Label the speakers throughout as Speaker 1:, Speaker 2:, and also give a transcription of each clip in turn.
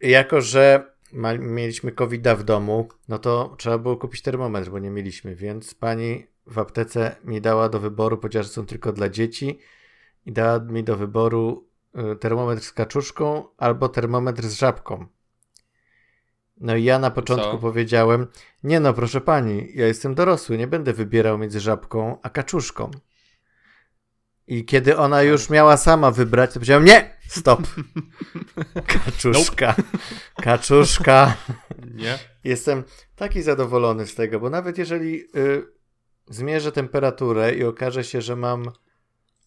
Speaker 1: jako że ma, mieliśmy covid w domu, no to trzeba było kupić termometr, bo nie mieliśmy, więc pani w aptece mi dała do wyboru, chociaż są tylko dla dzieci, i dała mi do wyboru y, termometr z kaczuszką albo termometr z żabką. No i ja na początku Co? powiedziałem, nie no, proszę pani, ja jestem dorosły, nie będę wybierał między żabką a kaczuszką. I kiedy ona już miała sama wybrać, to powiedziałem, nie, stop. Kaczuszka. Kaczuszka.
Speaker 2: Nie.
Speaker 1: Jestem taki zadowolony z tego, bo nawet jeżeli y, zmierzę temperaturę i okaże się, że mam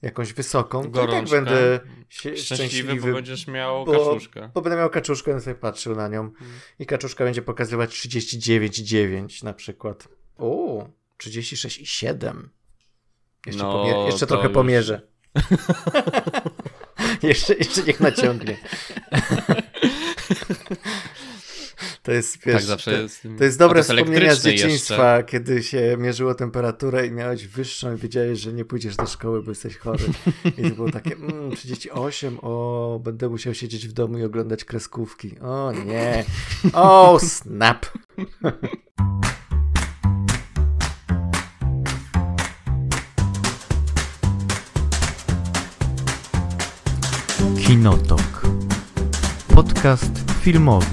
Speaker 1: jakąś wysoką, to i tak będę szczęśliwy, szczęśliwy,
Speaker 2: bo będziesz miał bo, kaczuszkę.
Speaker 1: Bo będę miał kaczuszkę, będę sobie patrzył na nią hmm. i kaczuszka będzie pokazywać 39,9 na przykład. O, 36,7. Jeszcze, no, pomie- jeszcze trochę już... pomierzę. jeszcze, jeszcze niech naciągnie. To jest, wiesz, tak, to, jest, to jest dobre to jest wspomnienia z dzieciństwa, jeszcze. kiedy się mierzyło temperaturę i miałeś wyższą i wiedziałeś, że nie pójdziesz do szkoły, bo jesteś chory. I to było takie, mm, 38, o, będę musiał siedzieć w domu i oglądać kreskówki. O nie, o snap. Kinotok. Podcast filmowy.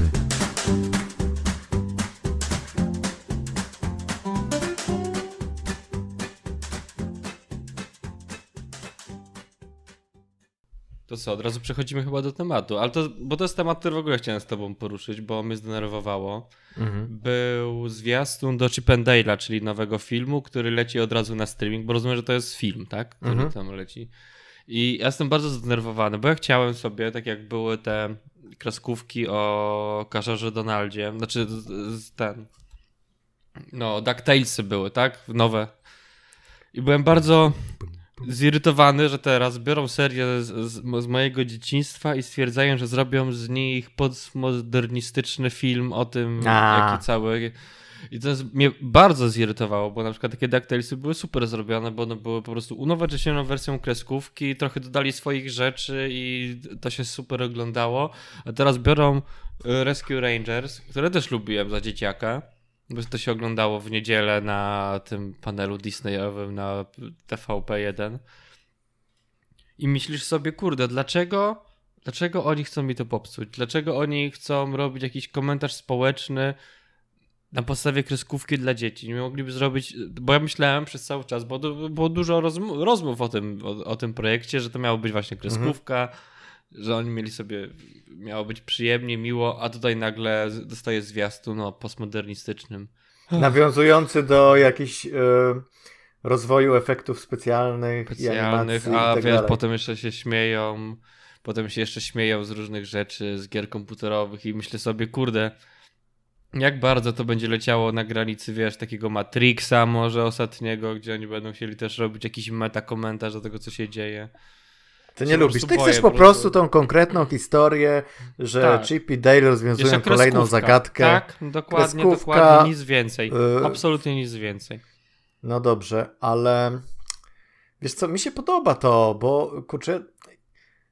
Speaker 2: To co, od razu przechodzimy chyba do tematu, ale to, bo to jest temat, który w ogóle chciałem z tobą poruszyć, bo mnie zdenerwowało. Mhm. Był zwiastun do Chip and Dale'a, czyli nowego filmu, który leci od razu na streaming, bo rozumiem, że to jest film, tak? Który mhm. tam leci. I ja jestem bardzo zdenerwowany, bo ja chciałem sobie, tak jak były te kreskówki o Karzorze Donaldzie, znaczy ten, no, DuckTalesy były, tak? Nowe. I byłem bardzo zirytowany, że teraz biorą serię z, z, z, mojego dzieciństwa i stwierdzają, że zrobią z nich postmodernistyczny film o tym, A. jaki cały i to mnie bardzo zirytowało, bo na przykład takie DuckTalesy były super zrobione, bo one były po prostu unowocześnioną wersją kreskówki, trochę dodali swoich rzeczy i to się super oglądało. A teraz biorą y, Rescue Rangers, które też lubiłem za dzieciaka, bo to się oglądało w niedzielę na tym panelu Disneyowym na TVP1. I myślisz sobie, kurde, dlaczego Dlaczego oni chcą mi to popsuć? Dlaczego oni chcą robić jakiś komentarz społeczny na podstawie kreskówki dla dzieci. Nie mogliby zrobić, bo ja myślałem przez cały czas, bo było dużo rozmów, rozmów o, tym, o, o, tym projekcie, że to miało być właśnie kreskówka, mhm. że oni mieli sobie, miało być przyjemnie, miło, a tutaj nagle dostaje zwiastu no, postmodernistycznym.
Speaker 1: Nawiązujący do jakichś y, rozwoju efektów specjalnych, specjalnych i a
Speaker 2: tak wiesz, potem jeszcze się śmieją, potem się jeszcze śmieją z różnych rzeczy, z gier komputerowych i myślę sobie, kurde, jak bardzo to będzie leciało na granicy, wiesz, takiego Matrixa może ostatniego, gdzie oni będą chcieli też robić jakiś meta komentarz do tego, co się dzieje.
Speaker 1: Ty nie lubisz. Ty chcesz po prostu tą konkretną historię, że tak. Chip i Dale rozwiązują kolejną zagadkę.
Speaker 2: Tak, dokładnie, kreskówka, dokładnie, nic więcej. Y, Absolutnie nic więcej.
Speaker 1: No dobrze, ale wiesz co, mi się podoba to, bo kurczę,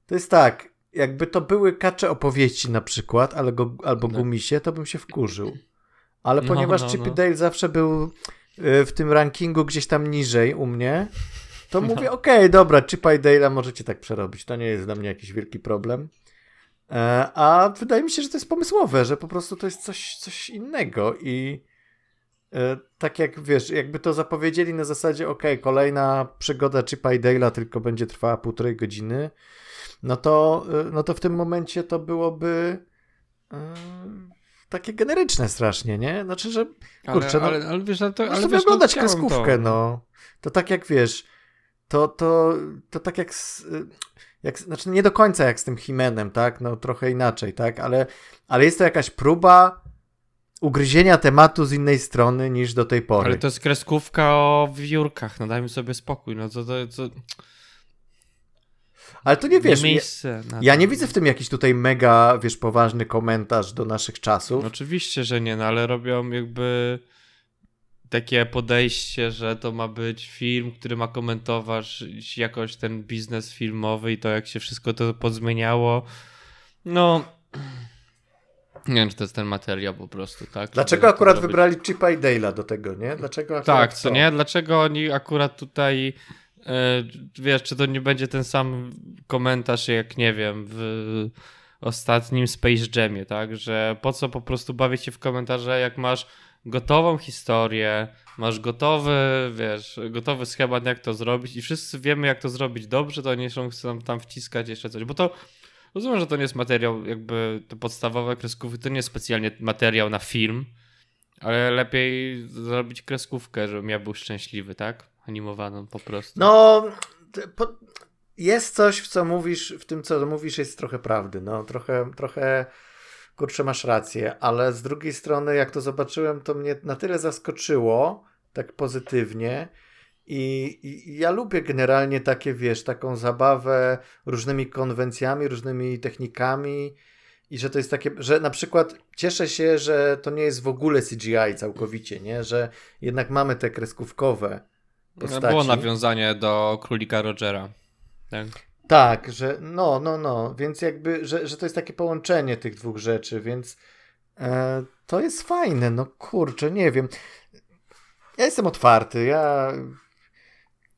Speaker 1: to jest tak, jakby to były kacze opowieści na przykład, ale go, albo no. gumisie, to bym się wkurzył. Ale no, ponieważ no, Chip no. Dale zawsze był y, w tym rankingu gdzieś tam niżej u mnie, to no. mówię, okej, okay, dobra, Chip i Dale'a możecie tak przerobić. To nie jest dla mnie jakiś wielki problem. E, a wydaje mi się, że to jest pomysłowe, że po prostu to jest coś, coś innego i e, tak jak wiesz, jakby to zapowiedzieli na zasadzie, okej, okay, kolejna przygoda Chipa i Dale'a tylko będzie trwała półtorej godziny, no to, y, no to w tym momencie to byłoby yy, takie generyczne strasznie, nie? Znaczy, że kurczę,
Speaker 2: ale, no, ale, wiesz, ale to, ale
Speaker 1: sobie
Speaker 2: wiesz,
Speaker 1: oglądać kreskówkę, to. no. To tak jak wiesz, to, to, to tak jak, jak, znaczy nie do końca jak z tym Himenem, tak? No trochę inaczej, tak? Ale, ale jest to jakaś próba ugryzienia tematu z innej strony niż do tej pory.
Speaker 2: Ale to jest kreskówka o wiórkach, no dajmy sobie spokój, no to, to, to
Speaker 1: ale to nie wiesz. Nie miejsce ja, ja nie widzę w tym jakiś tutaj mega, wiesz, poważny komentarz do naszych czasów.
Speaker 2: No oczywiście, że nie, no ale robią jakby takie podejście, że to ma być film, który ma komentować jakoś ten biznes filmowy i to jak się wszystko to pozmieniało. No. Nie wiem, czy to jest ten materiał po prostu, tak?
Speaker 1: Dlaczego akurat wybrali Chipa i Dale'a do tego, nie? Dlaczego
Speaker 2: Tak, co to? nie? Dlaczego oni akurat tutaj wiesz, czy to nie będzie ten sam komentarz jak, nie wiem, w ostatnim Space Jamie, tak? Że po co po prostu bawić się w komentarze, jak masz gotową historię, masz gotowy, wiesz, gotowy schemat, jak to zrobić i wszyscy wiemy, jak to zrobić dobrze, to nie chcą tam wciskać jeszcze coś, bo to rozumiem, że to nie jest materiał jakby to podstawowe kreskówki, to nie jest specjalnie materiał na film, ale lepiej zrobić kreskówkę, żebym ja był szczęśliwy, tak? Animowaną po prostu.
Speaker 1: No, po, jest coś, w co mówisz, w tym, co mówisz, jest trochę prawdy. No, trochę, trochę kurczę, masz rację, ale z drugiej strony, jak to zobaczyłem, to mnie na tyle zaskoczyło, tak pozytywnie. I, I, ja lubię generalnie takie, wiesz, taką zabawę różnymi konwencjami, różnymi technikami. I że to jest takie, że na przykład cieszę się, że to nie jest w ogóle CGI całkowicie, nie? Że jednak mamy te kreskówkowe postaci.
Speaker 2: Było nawiązanie do królika Rogera. Tak.
Speaker 1: Tak, że no, no, no, więc jakby, że, że to jest takie połączenie tych dwóch rzeczy, więc e, to jest fajne, no kurczę, nie wiem. Ja jestem otwarty, ja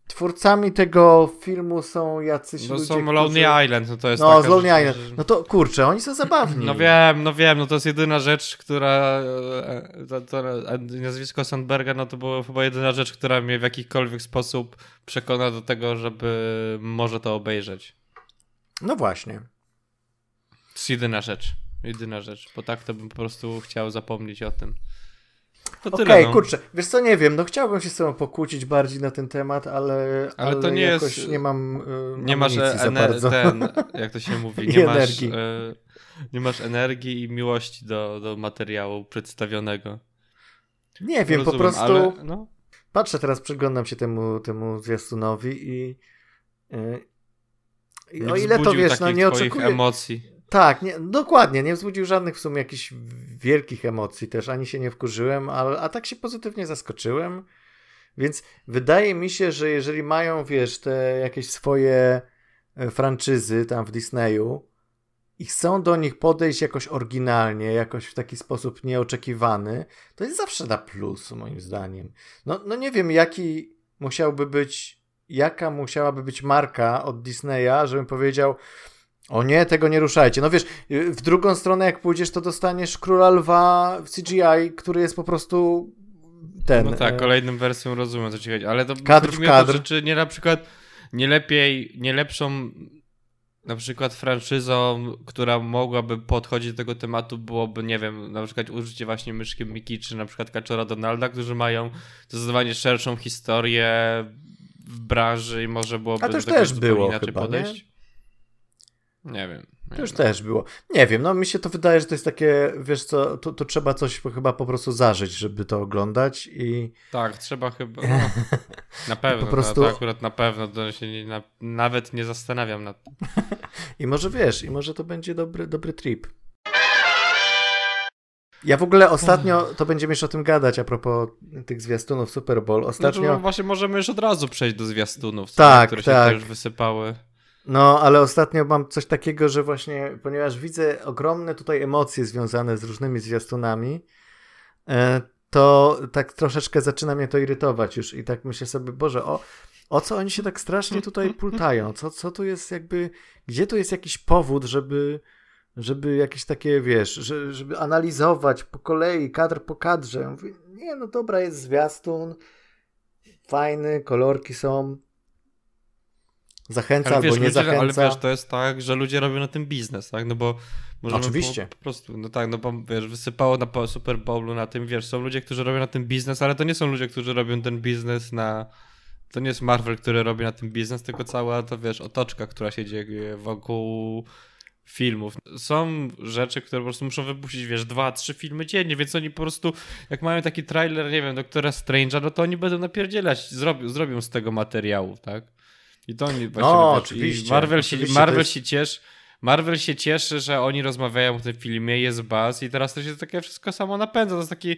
Speaker 1: twórcami tego filmu są jacyś
Speaker 2: no
Speaker 1: ludzie,
Speaker 2: są Lonely którzy... Island, no to jest
Speaker 1: No, z Lonely Island. No to kurczę, oni są zabawni.
Speaker 2: No wiem, no wiem, no to jest jedyna rzecz, która e, to, to, nazwisko Sandberga, no to była chyba jedyna rzecz, która mnie w jakikolwiek sposób przekona do tego, żeby może to obejrzeć.
Speaker 1: No właśnie.
Speaker 2: To jest jedyna rzecz. Jedyna rzecz, bo tak to bym po prostu chciał zapomnieć o tym.
Speaker 1: Okej, okay, no. kurczę, wiesz co, nie wiem, no chciałbym się z tobą pokłócić bardziej na ten temat, ale, ale, ale to nie jakoś jest, nie mam
Speaker 2: y, Nie masz ener- ten, jak to się mówi, nie masz, energii. Y, nie masz energii i miłości do, do materiału przedstawionego.
Speaker 1: Nie wiem, Rozumiem, po prostu ale, no. patrzę teraz, przyglądam się temu, temu zwiastunowi i, y,
Speaker 2: i o ile to wiesz, no nie oczekuję
Speaker 1: emocji. Tak, nie, dokładnie. Nie wzbudził żadnych w sumie jakichś wielkich emocji też. Ani się nie wkurzyłem, ale, a tak się pozytywnie zaskoczyłem. Więc wydaje mi się, że jeżeli mają, wiesz, te jakieś swoje e, franczyzy tam w Disneyu i chcą do nich podejść jakoś oryginalnie, jakoś w taki sposób nieoczekiwany, to jest zawsze na plus, moim zdaniem. No, no nie wiem, jaki musiałby być, jaka musiałaby być marka od Disneya, żebym powiedział, o nie, tego nie ruszajcie. No wiesz, w drugą stronę jak pójdziesz, to dostaniesz Króla Lwa w CGI, który jest po prostu ten...
Speaker 2: No tak, e, kolejnym wersją rozumiem, co ci chodzi, ale to
Speaker 1: kadr w kadr.
Speaker 2: To, czy nie na przykład nie lepiej, nie lepszą na przykład franczyzą, która mogłaby podchodzić do tego tematu, byłoby, nie wiem, na przykład użycie właśnie myszki Miki, czy na przykład Kaczora Donalda, którzy mają zdecydowanie szerszą historię w branży i może byłoby
Speaker 1: A to już też było chyba,
Speaker 2: podejść.
Speaker 1: Nie?
Speaker 2: Nie wiem.
Speaker 1: Nie to już wiem. też było. Nie wiem, no mi się to wydaje, że to jest takie, wiesz co, to, to trzeba coś chyba po prostu zażyć, żeby to oglądać i...
Speaker 2: Tak, trzeba chyba, no, na pewno, po prostu... to akurat na pewno, to się nie, na, nawet nie zastanawiam nad tym.
Speaker 1: I może wiesz, i może to będzie dobry, dobry trip. Ja w ogóle ostatnio, to będziemy już o tym gadać a propos tych zwiastunów Super Bowl. Ostatnio... Znaczy,
Speaker 2: no właśnie możemy już od razu przejść do zwiastunów,
Speaker 1: tak,
Speaker 2: które
Speaker 1: tak.
Speaker 2: się też wysypały.
Speaker 1: No, ale ostatnio mam coś takiego, że właśnie, ponieważ widzę ogromne tutaj emocje związane z różnymi zwiastunami, e, to tak troszeczkę zaczyna mnie to irytować już i tak myślę sobie, Boże, o, o co oni się tak strasznie tutaj pultają? Co, co tu jest jakby, gdzie tu jest jakiś powód, żeby, żeby jakieś takie, wiesz, że, żeby analizować po kolei, kadr po kadrze. Mówię, nie, no dobra, jest zwiastun, fajny, kolorki są, zachęca ale wiesz, albo nie ludzie, zachęca.
Speaker 2: Ale wiesz, to jest tak, że ludzie robią na tym biznes, tak? No bo
Speaker 1: Oczywiście.
Speaker 2: Po, po, prostu, no tak, no bo wiesz, wysypało na Super Bowlu na tym, wiesz, są ludzie, którzy robią na tym biznes, ale to nie są ludzie, którzy robią ten biznes na... To nie jest Marvel, który robi na tym biznes, tylko cała to, wiesz, otoczka, która się dzieje wokół filmów. Są rzeczy, które po prostu muszą wypuścić, wiesz, dwa, trzy filmy dziennie, więc oni po prostu, jak mają taki trailer, nie wiem, Doktora Strange'a, no to oni będą napierdzielać, zrobią, zrobią z tego materiału, tak? I to oni właśnie
Speaker 1: no, oczywiście.
Speaker 2: Marvel, się, Marvel jest... się cieszy. Marvel się cieszy, że oni rozmawiają o tym filmie, jest baz i teraz to się takie wszystko samo napędza. To jest taki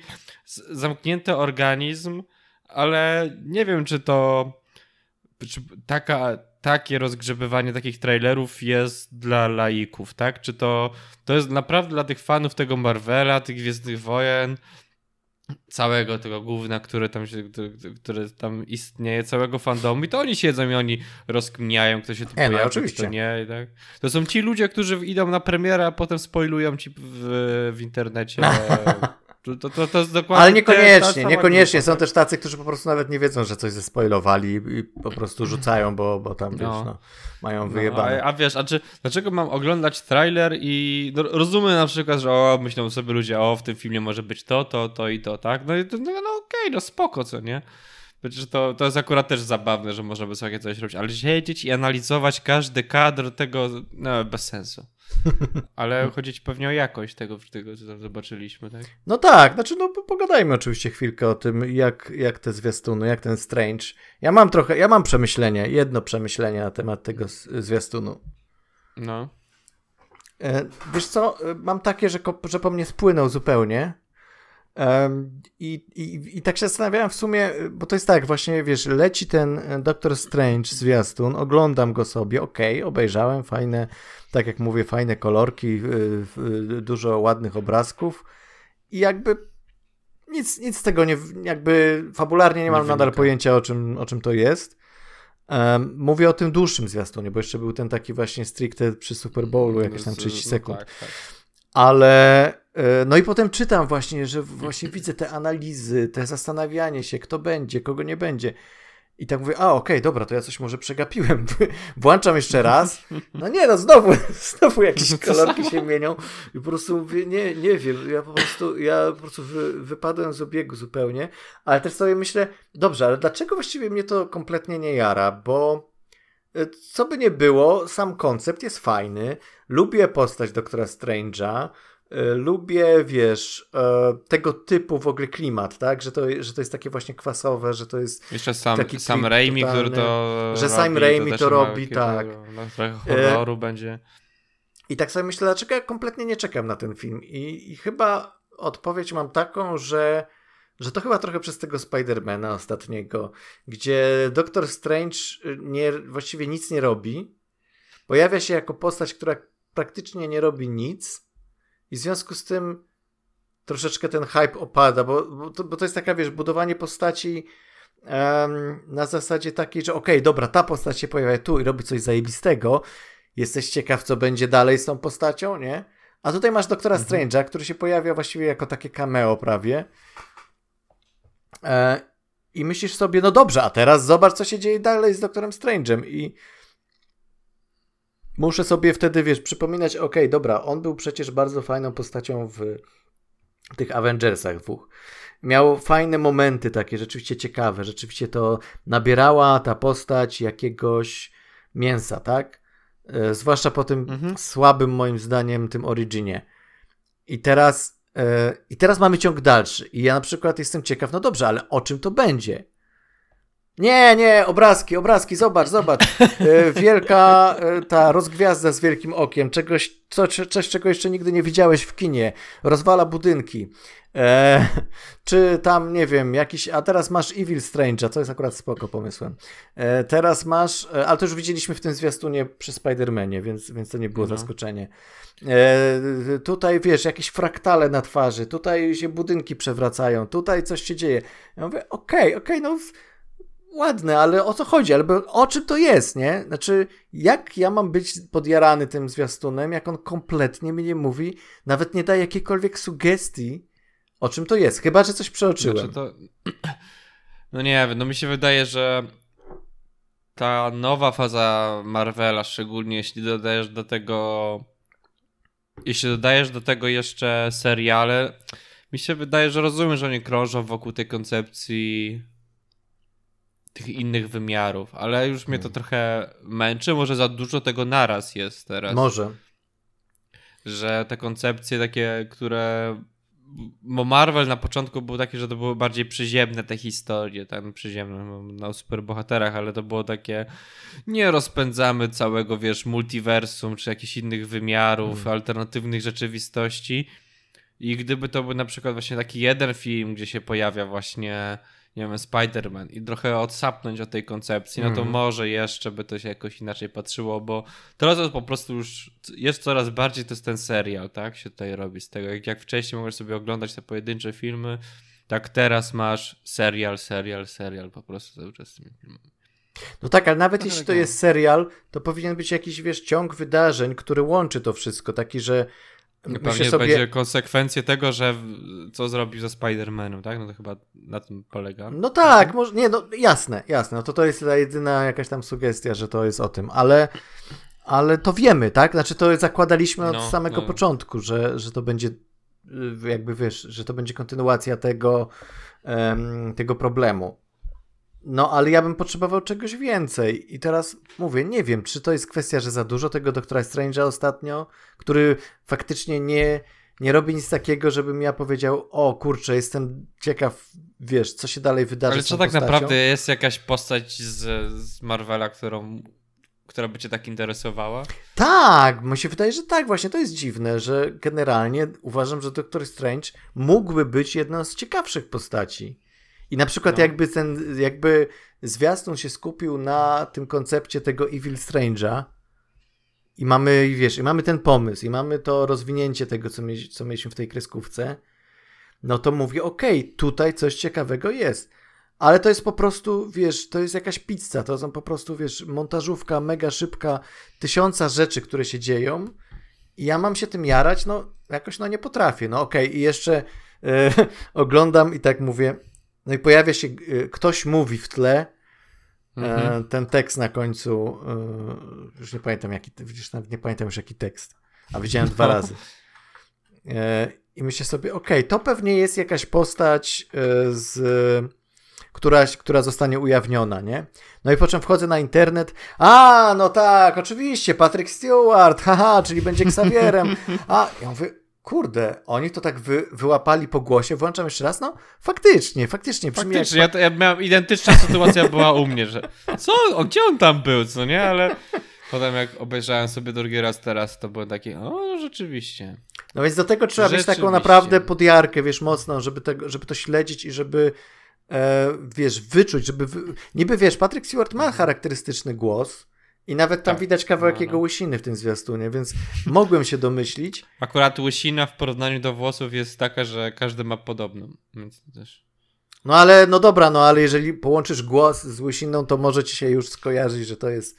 Speaker 2: zamknięty organizm, ale nie wiem, czy to czy taka takie rozgrzebywanie takich trailerów jest dla laików, tak? Czy to, to jest naprawdę dla tych fanów tego Marvela, tych Gwiezdnych Wojen, całego tego główna, które tam, się, które tam istnieje, całego fandomu i to oni siedzą i oni rozkminiają, kto się tu e, pojawia, no, oczywiście. kto nie. Tak? To są ci ludzie, którzy idą na premierę, a potem spoilują ci w, w internecie To, to, to, to jest dokładnie
Speaker 1: Ale niekoniecznie, niekoniecznie. Są też tacy, którzy po prostu nawet nie wiedzą, że coś zespoilowali i po prostu rzucają, bo, bo tam, no. wiesz, no, mają no, wyjebane.
Speaker 2: No, a, a, wiesz, a czy, dlaczego mam oglądać trailer i no, rozumiem na przykład, że o, myślą sobie ludzie, o, w tym filmie może być to, to, to i to, tak? No no, no okej, okay, no spoko, co nie? Przecież to, to jest akurat też zabawne, że można by sobie coś robić, ale siedzieć i analizować każdy kadr tego, no bez sensu. Ale chodzi ci pewnie o jakość tego, tego co tam zobaczyliśmy, tak?
Speaker 1: No tak, znaczy no pogadajmy oczywiście chwilkę o tym, jak, jak te zwiastuny, jak ten Strange. Ja mam trochę, ja mam przemyślenie, jedno przemyślenie na temat tego zwiastunu.
Speaker 2: No.
Speaker 1: E, wiesz co, e, mam takie, że, że po mnie spłynął zupełnie. I, i, I tak się zastanawiałem w sumie, bo to jest tak, właśnie wiesz, leci ten e, Doctor Strange zwiastun, oglądam go sobie, okej, okay, obejrzałem, fajne, tak jak mówię, fajne kolorki, dużo ładnych obrazków i jakby nic, nic z tego nie, jakby fabularnie nie mam nie nadal pojęcia o czym, o czym to jest. Um, mówię o tym dłuższym zwiastunie, bo jeszcze był ten taki właśnie stricte przy Super Bowlu, jakieś tam 30 no sekund. No tak, tak. Ale e, no i potem czytam właśnie, że właśnie widzę te analizy, te zastanawianie się, kto będzie, kogo nie będzie. I tak mówię, a okej, okay, dobra, to ja coś może przegapiłem. Włączam jeszcze raz. No nie, no znowu, znowu jakieś kolorki się mienią. I po prostu mówię, nie, nie wiem, ja po prostu, ja po prostu wy, wypadłem z obiegu zupełnie. Ale też sobie myślę, dobrze, ale dlaczego właściwie mnie to kompletnie nie jara? Bo co by nie było, sam koncept jest fajny. Lubię postać doktora Strange'a. E, lubię, wiesz, e, tego typu w ogóle klimat, tak? Że to, że to jest takie właśnie kwasowe, że to jest.
Speaker 2: Jeszcze sam, taki sam Raimi, totalny, który to.
Speaker 1: Że sam Raimi to, to robi, tak.
Speaker 2: No, trochę horroru e... będzie.
Speaker 1: I tak sobie myślę, dlaczego ja kompletnie nie czekam na ten film. I, i chyba odpowiedź mam taką, że, że to chyba trochę przez tego Spidermana ostatniego, gdzie Doctor Strange nie, właściwie nic nie robi. Pojawia się jako postać, która praktycznie nie robi nic i w związku z tym troszeczkę ten hype opada, bo, bo, to, bo to jest taka, wiesz, budowanie postaci um, na zasadzie takiej, że okej, okay, dobra, ta postać się pojawia tu i robi coś zajebistego, jesteś ciekaw, co będzie dalej z tą postacią, nie? A tutaj masz doktora mhm. Strange'a, który się pojawia właściwie jako takie cameo prawie. E, I myślisz sobie, no dobrze, a teraz zobacz, co się dzieje dalej z doktorem Strange'em i muszę sobie wtedy, wiesz, przypominać, ok, dobra, on był przecież bardzo fajną postacią w tych Avengersach dwóch. Miał fajne momenty takie, rzeczywiście ciekawe, rzeczywiście to nabierała ta postać jakiegoś mięsa, tak? E, zwłaszcza po tym mhm. słabym, moim zdaniem, tym Originie. I teraz, I teraz mamy ciąg dalszy. I ja na przykład jestem ciekaw, no dobrze, ale o czym to będzie? Nie, nie, obrazki, obrazki, zobacz, zobacz. E, wielka e, ta rozgwiazda z wielkim okiem, czegoś, co, coś, czego jeszcze nigdy nie widziałeś w kinie. Rozwala budynki. E, czy tam, nie wiem, jakiś. A teraz masz Evil Strange'a, co jest akurat spoko pomysłem. E, teraz masz. E, ale to już widzieliśmy w tym zwiastunie przy Spider-Manie, więc, więc to nie było no. zaskoczenie. E, tutaj wiesz, jakieś fraktale na twarzy, tutaj się budynki przewracają, tutaj coś się dzieje. Ja mówię, okej, okay, okej, okay, no ładne, ale o co chodzi? Ale o czym to jest, nie? Znaczy, jak ja mam być podjarany tym zwiastunem, jak on kompletnie mi nie mówi, nawet nie daje jakiejkolwiek sugestii, o czym to jest. Chyba, że coś przeoczyłem. Znaczy to...
Speaker 2: No nie wiem, no mi się wydaje, że ta nowa faza Marvela, szczególnie jeśli dodajesz do tego jeśli dodajesz do tego jeszcze seriale, mi się wydaje, że rozumiem, że oni krążą wokół tej koncepcji tych innych wymiarów, ale już mnie to hmm. trochę męczy, może za dużo tego naraz jest teraz.
Speaker 1: Może.
Speaker 2: Że te koncepcje takie, które bo Marvel na początku był taki, że to były bardziej przyziemne te historie, tak, przyziemne no, na superbohaterach, ale to było takie nie rozpędzamy całego, wiesz, multiversum, czy jakichś innych wymiarów, hmm. alternatywnych rzeczywistości i gdyby to był na przykład właśnie taki jeden film, gdzie się pojawia właśnie nie wiem, Spider-Man i trochę odsapnąć od tej koncepcji, no to mm. może jeszcze by to się jakoś inaczej patrzyło, bo teraz to po prostu już jest coraz bardziej to jest ten serial, tak, się tutaj robi z tego. Jak, jak wcześniej możesz sobie oglądać te pojedyncze filmy, tak teraz masz serial, serial, serial po prostu cały czas z tymi filmami.
Speaker 1: No tak, ale nawet no jeśli to jest serial, to powinien być jakiś, wiesz, ciąg wydarzeń, który łączy to wszystko, taki, że
Speaker 2: Pewnie sobie... będzie konsekwencje tego, że co zrobił ze Spider-Manem, tak? No to chyba na tym polega.
Speaker 1: No tak, mhm. może, nie, no jasne, jasne. No to to jest ta jedyna jakaś tam sugestia, że to jest o tym, ale, ale to wiemy, tak? Znaczy to zakładaliśmy od no, samego no. początku, że, że to będzie y, jakby wiesz, że to będzie kontynuacja tego, um, tego problemu. No, ale ja bym potrzebował czegoś więcej. I teraz mówię, nie wiem, czy to jest kwestia, że za dużo tego doktora Strange'a ostatnio, który faktycznie nie, nie robi nic takiego, żebym ja powiedział, o kurczę, jestem ciekaw, wiesz, co się dalej wydarzy.
Speaker 2: Ale
Speaker 1: co
Speaker 2: tak postacią. naprawdę jest jakaś postać z, z Marvela, którą która by cię tak interesowała?
Speaker 1: Tak, mi się wydaje, że tak, właśnie to jest dziwne, że generalnie uważam, że Doktor Strange mógłby być jedną z ciekawszych postaci. I na przykład no. jakby ten, jakby zwiastun się skupił na tym koncepcie tego Evil Strange'a i mamy, wiesz, i mamy ten pomysł i mamy to rozwinięcie tego, co, mieli, co mieliśmy w tej kreskówce, no to mówię, okej, okay, tutaj coś ciekawego jest. Ale to jest po prostu, wiesz, to jest jakaś pizza, to są po prostu, wiesz, montażówka mega szybka, tysiąca rzeczy, które się dzieją i ja mam się tym jarać, no jakoś no nie potrafię, no okej okay. i jeszcze yy, oglądam i tak mówię, no i pojawia się, y, ktoś mówi w tle, e, mhm. ten tekst na końcu, e, już nie pamiętam jaki, widzisz, nawet nie pamiętam już jaki tekst, a widziałem dwa no. razy. E, I myślę sobie, okej, okay, to pewnie jest jakaś postać z która, która zostanie ujawniona, nie? No i po czym wchodzę na internet, a, no tak, oczywiście, Patrick Stewart, haha, czyli będzie Xavierem, a, ja mówię, kurde, oni to tak wy, wyłapali po głosie, włączam jeszcze raz, no faktycznie, faktycznie.
Speaker 2: Faktycznie, jak... ja, ja miałem identyczna sytuacja była u mnie, że co, o, gdzie on tam był, co nie, ale potem jak obejrzałem sobie drugi raz teraz, to było takie, o, rzeczywiście.
Speaker 1: No więc do tego trzeba mieć taką naprawdę podjarkę, wiesz, mocną, żeby, tego, żeby to śledzić i żeby e, wiesz, wyczuć, żeby, niby wiesz, Patrick Stewart ma charakterystyczny głos, i nawet tam tak. widać kawałek no, no. jego łysiny w tym zwiastunie, więc mogłem się domyślić.
Speaker 2: Akurat łysina w porównaniu do włosów jest taka, że każdy ma podobną, więc też...
Speaker 1: No ale, no dobra, no ale jeżeli połączysz głos z łysiną, to może ci się już skojarzyć, że to jest,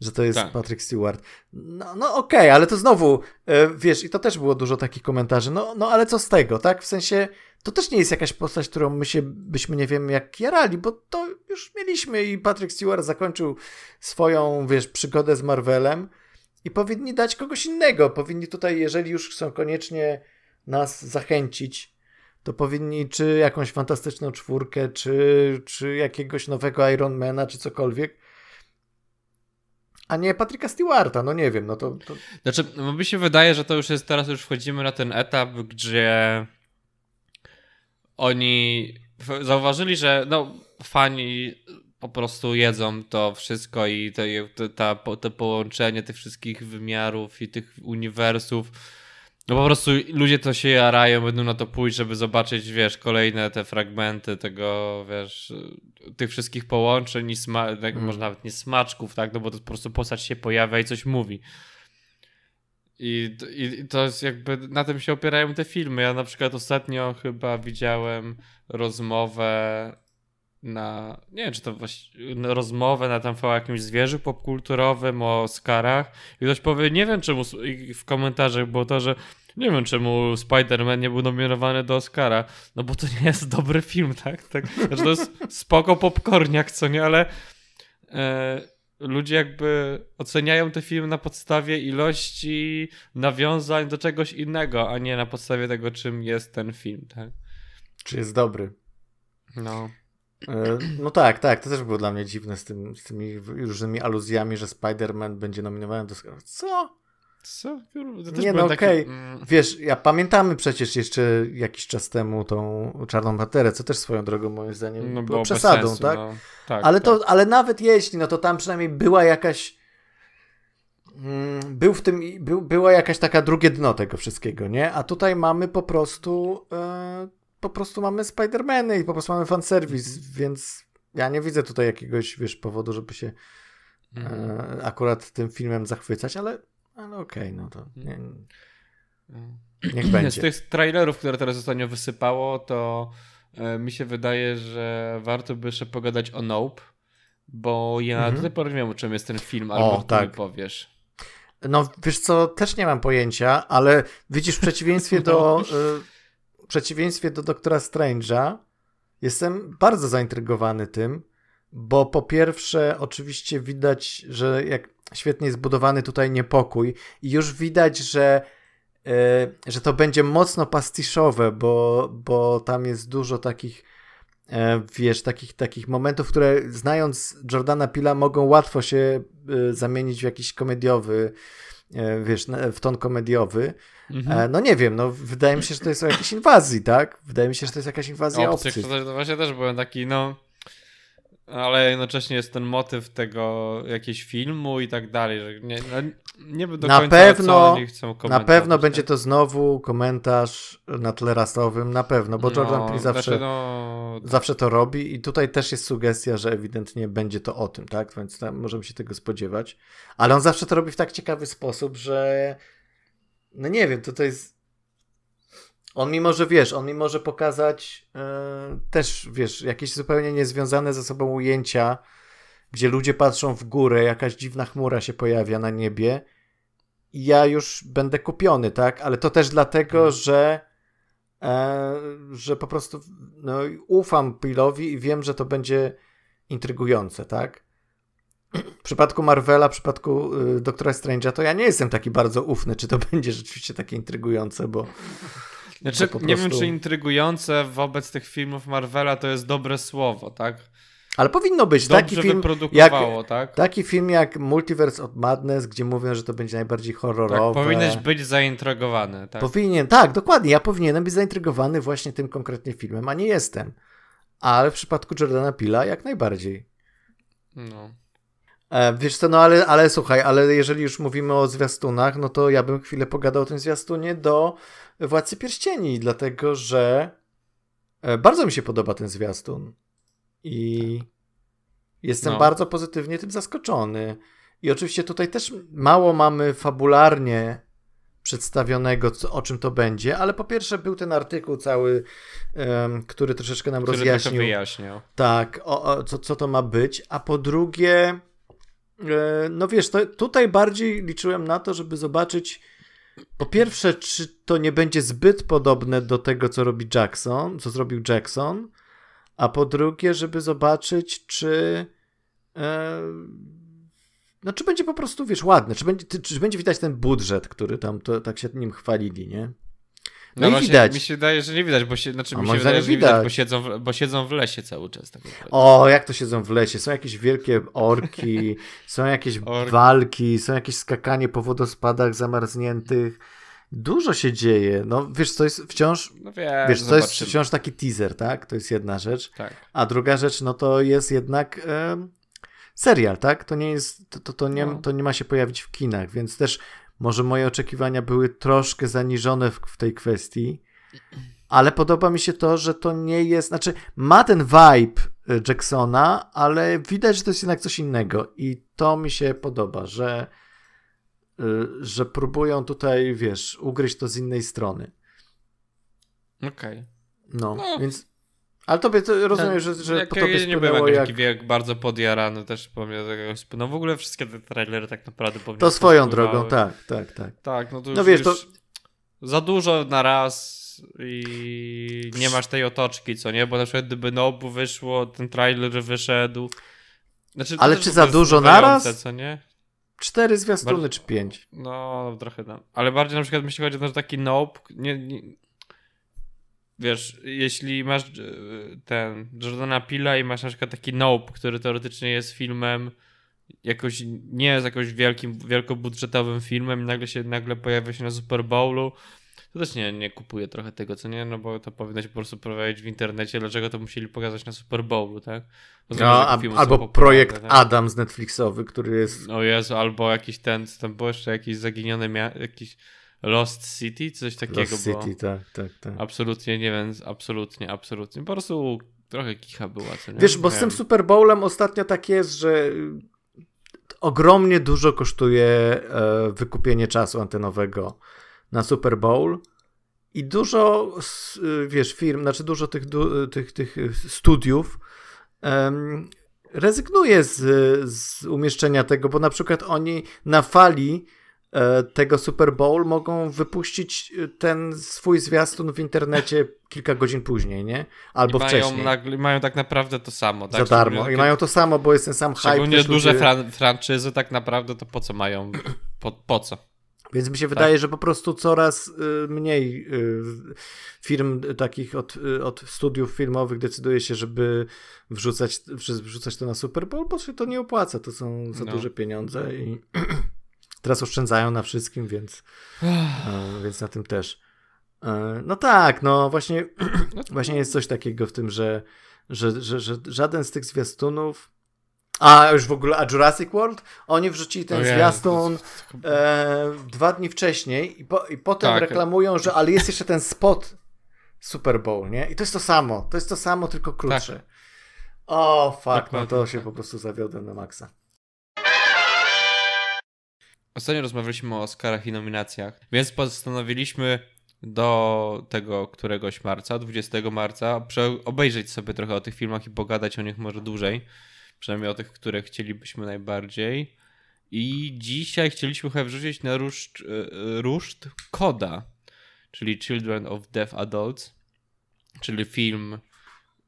Speaker 1: że to jest tak. Patrick Stewart. No, no okej, okay, ale to znowu, e, wiesz, i to też było dużo takich komentarzy, no, no ale co z tego, tak? W sensie, to też nie jest jakaś postać, którą my się, byśmy nie wiem jak jarali, bo to już mieliśmy i Patrick Stewart zakończył swoją, wiesz, przygodę z Marvelem i powinni dać kogoś innego. Powinni tutaj, jeżeli już chcą koniecznie nas zachęcić, to powinni czy jakąś fantastyczną czwórkę, czy, czy jakiegoś nowego Ironmana, czy cokolwiek, a nie Patryka Stewarta, no nie wiem, no to... to...
Speaker 2: Znaczy, mi się wydaje, że to już jest, teraz już wchodzimy na ten etap, gdzie oni zauważyli, że no, fani po prostu jedzą to wszystko i to, ta, to połączenie tych wszystkich wymiarów i tych uniwersów. No po prostu ludzie to się jarają, będą na to pójść, żeby zobaczyć, wiesz, kolejne te fragmenty tego, wiesz, tych wszystkich połączeń i sma- mm. może nawet nie smaczków, tak, no bo to po prostu postać się pojawia i coś mówi. I, I to jest jakby, na tym się opierają te filmy. Ja na przykład ostatnio chyba widziałem rozmowę na, nie wiem czy to właśnie, rozmowę na tam o jakimś zwierzę popkulturowym, o Oscarach i ktoś powie, nie wiem czemu, w komentarzach było to, że nie wiem czemu Spider-Man nie był nominowany do Oscara, no bo to nie jest dobry film, tak? tak znaczy to jest spoko popcorniak, co nie, ale e, ludzie jakby oceniają te filmy na podstawie ilości nawiązań do czegoś innego, a nie na podstawie tego, czym jest ten film, tak?
Speaker 1: Czy jest dobry.
Speaker 2: No.
Speaker 1: E, no tak, tak, to też było dla mnie dziwne z, tym, z tymi różnymi aluzjami, że Spider-Man będzie nominowany do Co?
Speaker 2: Co?
Speaker 1: nie no okej, okay. mm. wiesz, ja pamiętamy przecież jeszcze jakiś czas temu tą Czarną Paterę, co też swoją drogą moim zdaniem no, było przesadą, sensu, tak? No. tak? ale, tak. To, ale nawet jeśli, no to tam przynajmniej była jakaś mm, był w tym, był, była jakaś taka drugie dno tego wszystkiego, nie? A tutaj mamy po prostu e, po prostu mamy Spider-Many i po prostu mamy fanserwis, mhm. więc ja nie widzę tutaj jakiegoś, wiesz, powodu, żeby się mhm. e, akurat tym filmem zachwycać, ale, ale okej, okay, no to nie, mhm. niech będzie.
Speaker 2: Z tych trailerów, które teraz ostatnio wysypało, to e, mi się wydaje, że warto by jeszcze pogadać o Nope, bo ja mhm. tutaj powiem, o czym jest ten film, albo o, tak. powiesz.
Speaker 1: No, wiesz co, też nie mam pojęcia, ale widzisz, w przeciwieństwie do, y, w przeciwieństwie do Doktora Strange'a, jestem bardzo zaintrygowany tym, bo po pierwsze, oczywiście widać, że jak świetnie jest budowany tutaj niepokój i już widać, że, y, że to będzie mocno pastiszowe, bo, bo tam jest dużo takich e, wiesz, takich, takich momentów, które znając Jordana Pila mogą łatwo się y, zamienić w jakiś komediowy, e, wiesz, w ton komediowy. Mhm. E, no nie wiem, no wydaje mi się, że to jest o jakiejś inwazji, tak? Wydaje mi się, że to jest jakaś inwazja obcych. obcych.
Speaker 2: To właśnie też byłem taki, no ale jednocześnie jest ten motyw tego jakiegoś filmu i tak dalej, że nie, no, nie do na końca pewno, co chcą
Speaker 1: komentować. Na pewno tak? będzie to znowu komentarz na tle rasowym, na pewno, bo Jordan no, Peele zawsze, znaczy no, zawsze to robi i tutaj też jest sugestia, że ewidentnie będzie to o tym, tak? Więc możemy się tego spodziewać. Ale on zawsze to robi w tak ciekawy sposób, że no nie wiem, to to jest on mi może, wiesz, on mi może pokazać yy, też, wiesz, jakieś zupełnie niezwiązane ze sobą ujęcia, gdzie ludzie patrzą w górę, jakaś dziwna chmura się pojawia na niebie i ja już będę kupiony, tak? Ale to też dlatego, hmm. że e, że po prostu no, ufam Pillowi i wiem, że to będzie intrygujące, tak? W przypadku Marvela, w przypadku y, Doktora Strange'a, to ja nie jestem taki bardzo ufny, czy to będzie rzeczywiście takie intrygujące, bo
Speaker 2: znaczy, prostu... nie wiem, czy intrygujące wobec tych filmów Marvela to jest dobre słowo, tak?
Speaker 1: Ale powinno być
Speaker 2: Dobrze
Speaker 1: taki film.
Speaker 2: Jak, tak?
Speaker 1: Taki film jak Multiverse of Madness, gdzie mówią, że to będzie najbardziej horrorowe.
Speaker 2: Tak, powinieneś być zaintrygowany. Tak?
Speaker 1: Powinien, tak, dokładnie. Ja powinienem być zaintrygowany właśnie tym konkretnie filmem, a nie jestem. Ale w przypadku Jordana Pila jak najbardziej. No. E, wiesz co, no ale, ale słuchaj, ale jeżeli już mówimy o zwiastunach, no to ja bym chwilę pogadał o tym zwiastunie do Władcy Pierścieni, dlatego że e, bardzo mi się podoba ten zwiastun i jestem no. bardzo pozytywnie tym zaskoczony. I oczywiście tutaj też mało mamy fabularnie przedstawionego, co, o czym to będzie, ale po pierwsze był ten artykuł cały, um, który troszeczkę nam który rozjaśnił.
Speaker 2: wyjaśniał.
Speaker 1: Tak, o, o, co, co to ma być, a po drugie, e, no wiesz, to, tutaj bardziej liczyłem na to, żeby zobaczyć po pierwsze, czy to nie będzie zbyt podobne do tego, co robi Jackson, co zrobił Jackson, a po drugie, żeby zobaczyć, czy. E, no, czy będzie po prostu, wiesz, ładne, czy będzie, czy będzie widać ten budżet, który tam to, tak się nim chwalili, nie?
Speaker 2: No, no i widać. Mi się wydaje, że nie widać, bo się, znaczy, mi się wydaje, że widać, bo siedzą, w, bo siedzą w lesie cały czas. Tak
Speaker 1: o, jak to siedzą w lesie? Są jakieś wielkie orki, są jakieś orki. walki, są jakieś skakanie po wodospadach zamarzniętych. Dużo się dzieje. No wiesz, to jest wciąż. No wiem, wiesz, to jest wciąż taki teaser, tak? To jest jedna rzecz.
Speaker 2: Tak.
Speaker 1: A druga rzecz, no to jest jednak serial, tak? To nie jest. To, to, to, nie, no. to nie ma się pojawić w kinach, więc też może moje oczekiwania były troszkę zaniżone w, w tej kwestii, ale podoba mi się to, że to nie jest, znaczy ma ten vibe y, Jacksona, ale widać, że to jest jednak coś innego i to mi się podoba, że, y, że próbują tutaj, wiesz, ugryźć to z innej strony.
Speaker 2: Okej. Okay.
Speaker 1: No, no, więc ale tobie to rozumiem, że, że jak, po tobie
Speaker 2: nie byłem jak... taki bardzo podjarany też pomimo tego. No w ogóle wszystkie te trailery tak naprawdę
Speaker 1: powinny To swoją drogą, tak, tak, tak.
Speaker 2: Tak, no to no już, wiesz, to... za dużo na raz i nie masz tej otoczki, co nie? Bo na przykład gdyby Nobu wyszło, ten trailer wyszedł.
Speaker 1: Znaczy, Ale czy za dużo naraz? co nie? Cztery zwiastuny Bar... czy pięć?
Speaker 2: No, trochę tam. Ale bardziej na przykład myślę, chodzi o taki Nope, nie, nie wiesz, jeśli masz e, ten Jordana Pila i masz na przykład taki Nope, który teoretycznie jest filmem jakoś, nie jest jakimś wielkim, wielkobudżetowym filmem i nagle się, nagle pojawia się na Super Bowlu, to też nie, nie kupuję trochę tego, co nie, no bo to powinno się po prostu prowadzić w internecie, dlaczego to musieli pokazać na Super Bowlu, tak?
Speaker 1: No, a, albo projekt tak? Adam z Netflixowy, który jest...
Speaker 2: O Jezu, albo jakiś ten, tam było jeszcze jakieś zaginione, mia- jakiś Lost City, coś takiego
Speaker 1: Lost City, tak, tak, tak.
Speaker 2: Absolutnie, nie wiem, absolutnie, absolutnie. Po prostu trochę kicha była. Co nie?
Speaker 1: Wiesz, bo z tym Super Bowlem ostatnio tak jest, że ogromnie dużo kosztuje e, wykupienie czasu antenowego na Super Bowl i dużo, wiesz, firm, znaczy dużo tych, tych, tych studiów um, rezygnuje z, z umieszczenia tego, bo na przykład oni na fali tego Super Bowl mogą wypuścić ten swój zwiastun w internecie kilka godzin później, nie? Albo
Speaker 2: I mają
Speaker 1: wcześniej.
Speaker 2: Mają tak naprawdę to samo. Tak?
Speaker 1: Za darmo. I mają to samo, bo jest ten sam hype.
Speaker 2: Szczególnie duże ludzie... fran franczyzy tak naprawdę to po co mają? Po, po co?
Speaker 1: Więc mi się wydaje, tak. że po prostu coraz y, mniej y, firm takich od, y, od studiów filmowych decyduje się, żeby wrzucać, wrzucać to na Super Bowl, bo się to nie opłaca. To są za no. duże pieniądze i teraz oszczędzają na wszystkim, więc, więc na tym też. E, no tak, no właśnie, no właśnie jest coś takiego w tym, że, że, że, że żaden z tych zwiastunów a już w ogóle, a Jurassic World? Oni wrzucili ten zwiastun e, dwa dni wcześniej i, po, i potem tak. reklamują, że ale jest jeszcze ten spot Super Bowl, nie? I to jest to samo. To jest to samo, tylko krótsze. Tak. O, fuck, tak, no to się po prostu zawiodłem na maksa.
Speaker 2: Ostatnio rozmawialiśmy o Oscarach i nominacjach, więc postanowiliśmy do tego któregoś marca, 20 marca, obejrzeć sobie trochę o tych filmach i pogadać o nich może dłużej. Przynajmniej o tych, które chcielibyśmy najbardziej. I dzisiaj chcieliśmy chyba wrzucić na ruszt, e, ruszt Koda, czyli Children of Deaf Adults, czyli film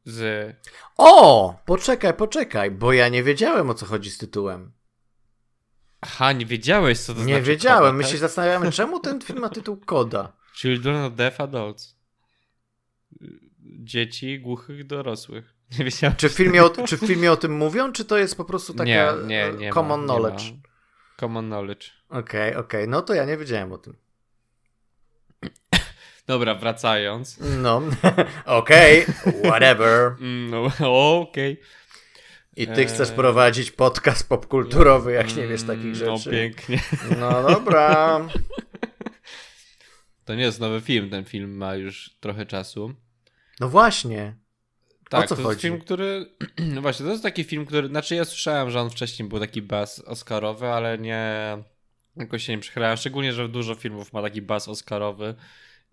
Speaker 2: z...
Speaker 1: O! Poczekaj, poczekaj, bo ja nie wiedziałem o co chodzi z tytułem.
Speaker 2: Aha, nie wiedziałeś co to
Speaker 1: nie
Speaker 2: znaczy
Speaker 1: Nie wiedziałem, koda, my tak? się zastanawiamy czemu ten film ma tytuł Koda.
Speaker 2: Children of Deaf Adults. Dzieci głuchych dorosłych. Nie wiedziałem.
Speaker 1: Czy w, filmie o, czy w filmie o tym mówią, czy to jest po prostu taka nie, nie, nie common ma, knowledge?
Speaker 2: Common knowledge.
Speaker 1: Okej, okay, okej. Okay. No to ja nie wiedziałem o tym.
Speaker 2: Dobra, wracając.
Speaker 1: No, okej, okay, whatever.
Speaker 2: No, okej. Okay.
Speaker 1: I ty chcesz prowadzić podcast popkulturowy, jak nie wiesz takich mm, no, rzeczy.
Speaker 2: No pięknie.
Speaker 1: No dobra.
Speaker 2: To nie jest nowy film, ten film ma już trochę czasu.
Speaker 1: No właśnie.
Speaker 2: Tak, o co to chodzi? jest film, który. No właśnie, to jest taki film, który. Znaczy, ja słyszałem, że on wcześniej był taki bas Oscarowy, ale nie. Jakoś się nie przychylałem. Szczególnie, że dużo filmów ma taki bas Oscarowy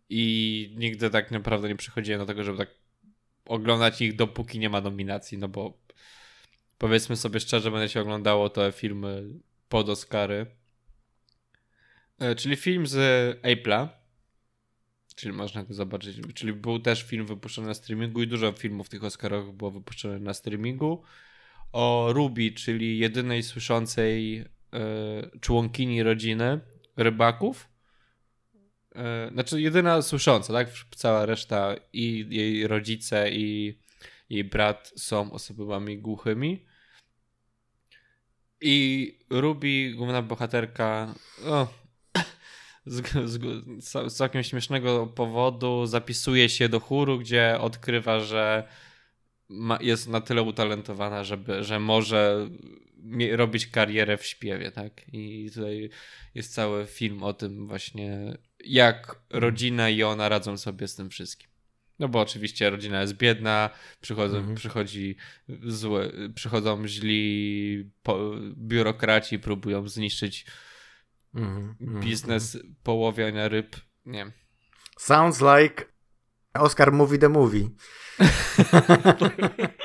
Speaker 2: i nigdy tak naprawdę nie przychodziłem do tego, żeby tak oglądać ich, dopóki nie ma nominacji, no bo powiedzmy sobie szczerze, będę się oglądało te filmy pod Oscary. E, czyli film z Apple'a, Czyli można go zobaczyć. Czyli był też film wypuszczony na streamingu i dużo filmów tych Oscarowych było wypuszczone na streamingu. O Ruby, czyli jedynej słyszącej y, członkini rodziny rybaków. Y, znaczy jedyna słysząca, tak? Cała reszta i jej rodzice i jej brat są osobami głuchymi. I Ruby, główna bohaterka, o, z, z, z całkiem śmiesznego powodu zapisuje się do chóru, gdzie odkrywa, że ma, jest na tyle utalentowana, żeby, że może robić karierę w śpiewie, tak? I tutaj jest cały film o tym właśnie, jak rodzina i ona radzą sobie z tym wszystkim. No bo oczywiście rodzina jest biedna, przychodzą, mhm. przychodzi złe, przychodzą źli po, biurokraci, próbują zniszczyć Mm, Biznes mm. połowiania ryb. Nie.
Speaker 1: Sounds like Oscar Movie the Movie.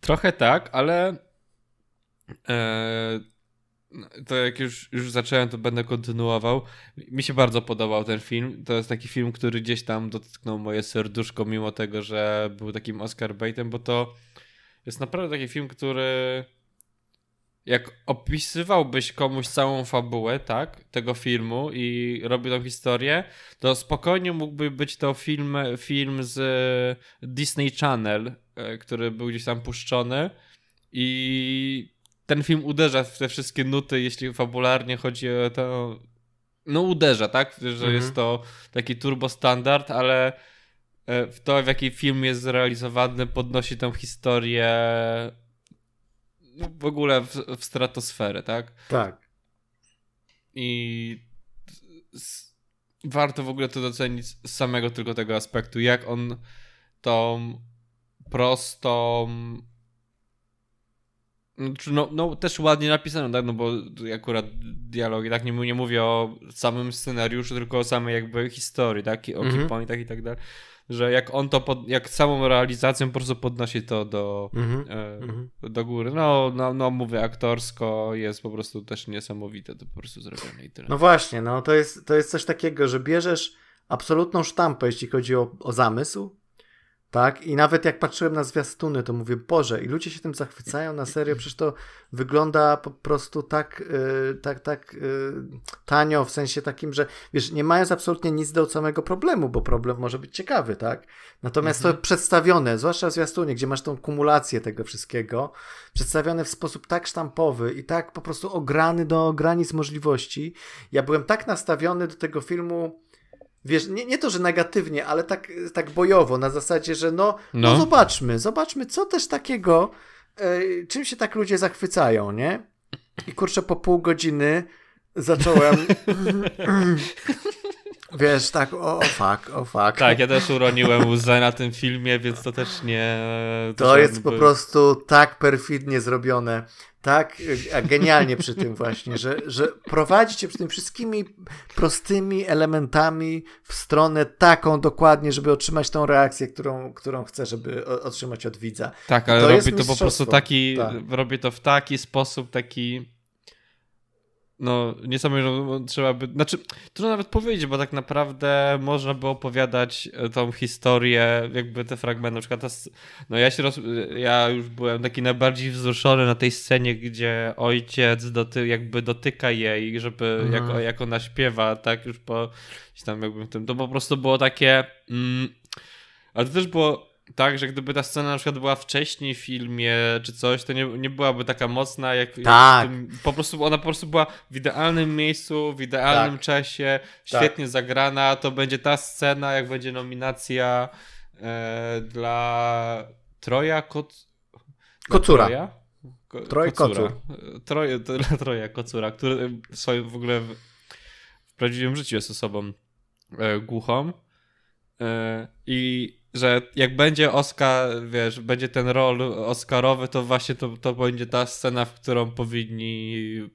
Speaker 2: Trochę tak, ale e, to jak już, już zacząłem, to będę kontynuował. Mi się bardzo podobał ten film. To jest taki film, który gdzieś tam dotknął moje serduszko, mimo tego, że był takim Oscar baitem, bo to jest naprawdę taki film, który jak opisywałbyś komuś całą fabułę, tak, tego filmu i robił tą historię, to spokojnie mógłby być to film, film z Disney Channel, e, który był gdzieś tam puszczony i ten film uderza w te wszystkie nuty, jeśli fabularnie chodzi o to, no uderza, tak, że mhm. jest to taki turbo standard, ale e, w to, w jaki film jest zrealizowany, podnosi tę historię w ogóle w, w stratosferę, tak?
Speaker 1: Tak.
Speaker 2: I warto w ogóle to docenić z samego tylko tego aspektu, jak on tą prostą no, no, też ładnie napisane, tak? No bo akurat dialogi, tak? Nie, nie mówię o samym scenariuszu, tylko o samej jakby historii, tak? O mm -hmm. i tak dalej że jak on to, pod, jak samą realizacją po prostu podnosi to do, mm -hmm. e, do góry. No, no, no, mówię, aktorsko jest po prostu też niesamowite to po prostu zrobione i tyle.
Speaker 1: No właśnie, no to jest, to jest coś takiego, że bierzesz absolutną sztampę, jeśli chodzi o, o zamysł, tak? I nawet jak patrzyłem na zwiastuny, to mówię, Boże, i ludzie się tym zachwycają na serio, przecież to wygląda po prostu tak, yy, tak, tak yy, tanio, w sensie takim, że wiesz, nie mając absolutnie nic do samego problemu, bo problem może być ciekawy, tak? Natomiast mhm. to przedstawione, zwłaszcza w zwiastunie, gdzie masz tą kumulację tego wszystkiego, przedstawione w sposób tak sztampowy i tak po prostu ograny do granic możliwości. Ja byłem tak nastawiony do tego filmu, wiesz, nie, nie to, że negatywnie, ale tak, tak bojowo, na zasadzie, że no, no. no zobaczmy, zobaczmy, co też takiego, e, czym się tak ludzie zachwycają, nie? I kurczę, po pół godziny zacząłem. Wiesz, tak, o, o fuck, o fuck.
Speaker 2: Tak, ja też uroniłem łzę na tym filmie, więc to też nie...
Speaker 1: To, to jest po prostu tak perfidnie zrobione tak genialnie przy tym właśnie, że, że prowadzicie przy tym wszystkimi prostymi elementami w stronę taką dokładnie, żeby otrzymać tą reakcję, którą, którą chcę, żeby otrzymać od widza.
Speaker 2: Tak, ale to robi to po prostu taki, tak. robi to w taki sposób, taki no, niesamowite, trzeba by, znaczy, trudno nawet powiedzieć, bo tak naprawdę można by opowiadać e, tą historię, jakby te fragmenty, na przykład, ta, no ja się roz, ja już byłem taki najbardziej wzruszony na tej scenie, gdzie ojciec doty, jakby dotyka jej, żeby, mhm. jak, jak ona śpiewa, tak, już po, tam jakby tym, to po prostu było takie, mm, ale to też było tak, że gdyby ta scena na przykład była wcześniej w filmie czy coś, to nie, nie byłaby taka mocna, jak, tak. Jak tym, po prostu ona po prostu była w idealnym miejscu, w idealnym tak. czasie, tak. świetnie tak. zagrana. To będzie ta scena, jak będzie nominacja e, dla Troja Koc...
Speaker 1: Kocura. Troja? Ko Troj
Speaker 2: Kocura. Troj, dla Troja Kocura, który w swoim w ogóle w, w prawdziwym życiu jest osobą e, głuchą. E, I że jak będzie Oscar, wiesz, będzie ten rol Oscarowy, to właśnie to, to będzie ta scena, w którą powinni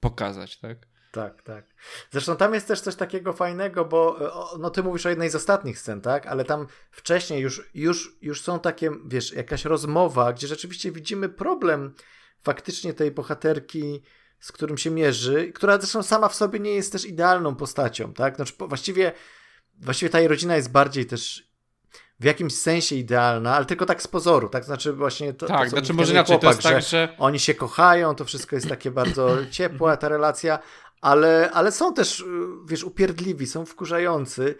Speaker 2: pokazać, tak?
Speaker 1: Tak, tak. Zresztą tam jest też coś takiego fajnego, bo no ty mówisz o jednej z ostatnich scen, tak? Ale tam wcześniej już, już, już są takie, wiesz, jakaś rozmowa, gdzie rzeczywiście widzimy problem faktycznie tej bohaterki, z którym się mierzy, która zresztą sama w sobie nie jest też idealną postacią, tak? Znaczy właściwie, właściwie ta jej rodzina jest bardziej też w jakimś sensie idealna, ale tylko tak z pozoru, tak? Znaczy właśnie to,
Speaker 2: Tak, to, znaczy może inaczej, chłopak, to jest tak, że...
Speaker 1: Oni się kochają, to wszystko jest takie bardzo ciepłe, ta relacja, ale, ale są też, wiesz, upierdliwi, są wkurzający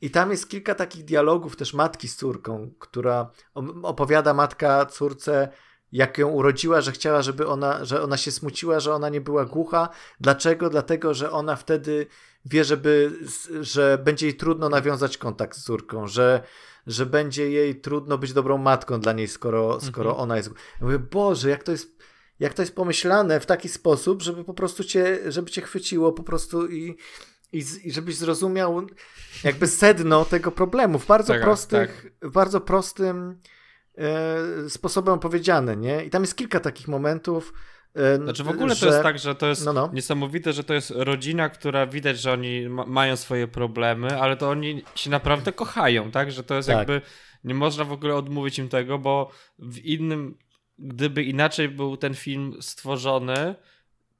Speaker 1: i tam jest kilka takich dialogów też matki z córką, która opowiada matka córce, jak ją urodziła, że chciała, żeby ona, że ona się smuciła, że ona nie była głucha. Dlaczego? Dlatego, że ona wtedy wie, żeby, że będzie jej trudno nawiązać kontakt z córką, że że będzie jej trudno być dobrą matką dla niej, skoro, skoro mhm. ona jest. Ja mówię, Boże, jak to jest. Jak to jest pomyślane w taki sposób, żeby po prostu cię, żeby cię chwyciło po prostu i, i, i żebyś zrozumiał jakby sedno tego problemu w bardzo tak, prostych, tak. w bardzo prostym e, sposobem powiedziane, nie? I tam jest kilka takich momentów,
Speaker 2: znaczy w ogóle że... to jest tak, że to jest no, no. niesamowite, że to jest rodzina, która widać, że oni ma mają swoje problemy, ale to oni się naprawdę kochają, tak? Że to jest tak. jakby, nie można w ogóle odmówić im tego, bo w innym, gdyby inaczej był ten film stworzony,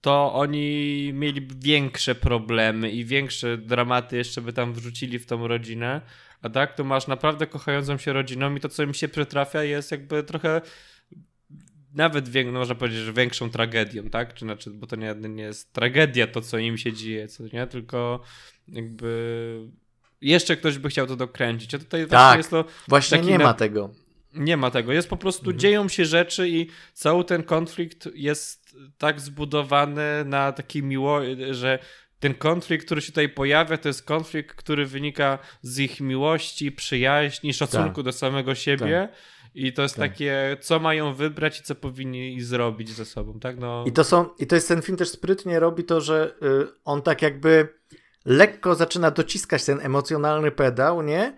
Speaker 2: to oni mieli większe problemy i większe dramaty jeszcze by tam wrzucili w tą rodzinę. A tak, to masz naprawdę kochającą się rodziną i to, co im się przytrafia, jest jakby trochę nawet no można powiedzieć, że większą tragedią, tak? Czy znaczy, bo to nie, nie jest tragedia to, co im się dzieje, co nie? Tylko jakby jeszcze ktoś by chciał to dokręcić. A tutaj
Speaker 1: tak, właśnie jest to. Właśnie nie na... ma tego.
Speaker 2: Nie ma tego. Jest po prostu, mhm. dzieją się rzeczy i cały ten konflikt jest tak zbudowany na takiej miło, że ten konflikt, który się tutaj pojawia, to jest konflikt, który wynika z ich miłości, przyjaźni, szacunku tak. do samego siebie. Tak i to jest tak. takie, co mają wybrać i co powinni zrobić ze sobą, tak? No.
Speaker 1: I to są, i to jest ten film też sprytnie robi to, że y, on tak jakby lekko zaczyna dociskać ten emocjonalny pedał, nie?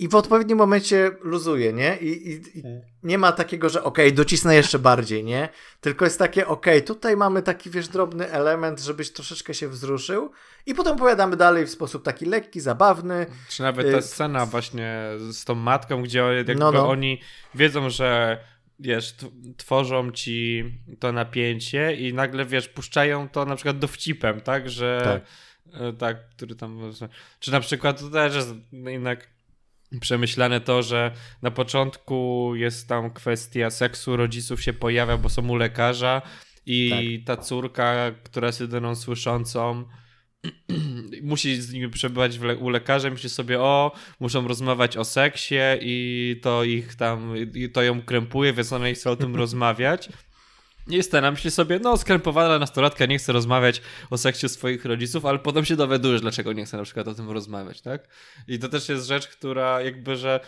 Speaker 1: I w odpowiednim momencie luzuje, nie? I, i, i hmm. nie ma takiego, że okej, okay, docisnę jeszcze bardziej, nie? Tylko jest takie, okej, okay, tutaj mamy taki, wiesz, drobny element, żebyś troszeczkę się wzruszył i potem opowiadamy dalej w sposób taki lekki, zabawny.
Speaker 2: Czy nawet ta y, scena właśnie z tą matką, gdzie jakby no, no. oni wiedzą, że wiesz, tworzą ci to napięcie i nagle, wiesz, puszczają to na przykład dowcipem, tak? Że tak, e, tak który tam... Czy na przykład to też jest jednak przemyślane to, że na początku jest tam kwestia seksu, rodziców się pojawia, bo są u lekarza i tak. ta córka, która jest jedyną słyszącą, musi z nimi przebywać le u lekarza, myśli sobie, o, muszą rozmawiać o seksie i to ich tam, i to ją krępuje, więc ona nie chce o tym rozmawiać. I Stena myśli sobie, no skrępowana nastolatka nie chce rozmawiać o seksie swoich rodziców, ale potem się dowiadujesz, dlaczego nie chce na przykład o tym rozmawiać, tak? I to też jest rzecz, która jakby, że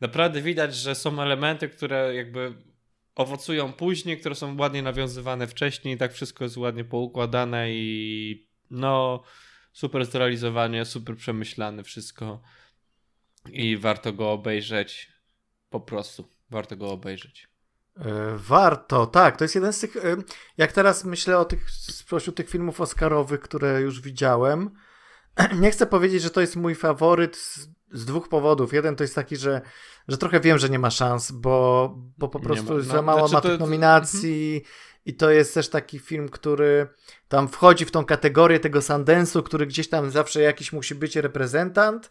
Speaker 2: naprawdę widać, że są elementy, które jakby owocują później, które są ładnie nawiązywane wcześniej, tak wszystko jest ładnie poukładane i no super zrealizowanie, super przemyślane wszystko i warto go obejrzeć po prostu, warto go obejrzeć.
Speaker 1: E, warto, tak. To jest jeden z tych. E, jak teraz myślę o tych spośród tych filmów Oscarowych, które już widziałem, nie chcę powiedzieć, że to jest mój faworyt z, z, dwóch powodów. Jeden to jest taki, że, że trochę wiem, że nie ma szans, bo, bo po prostu ma, no, za mało znaczy ma tych nominacji. Mhm. I to jest też taki film, który tam wchodzi w tą kategorię tego Sundance'u, który gdzieś tam zawsze jakiś musi być reprezentant.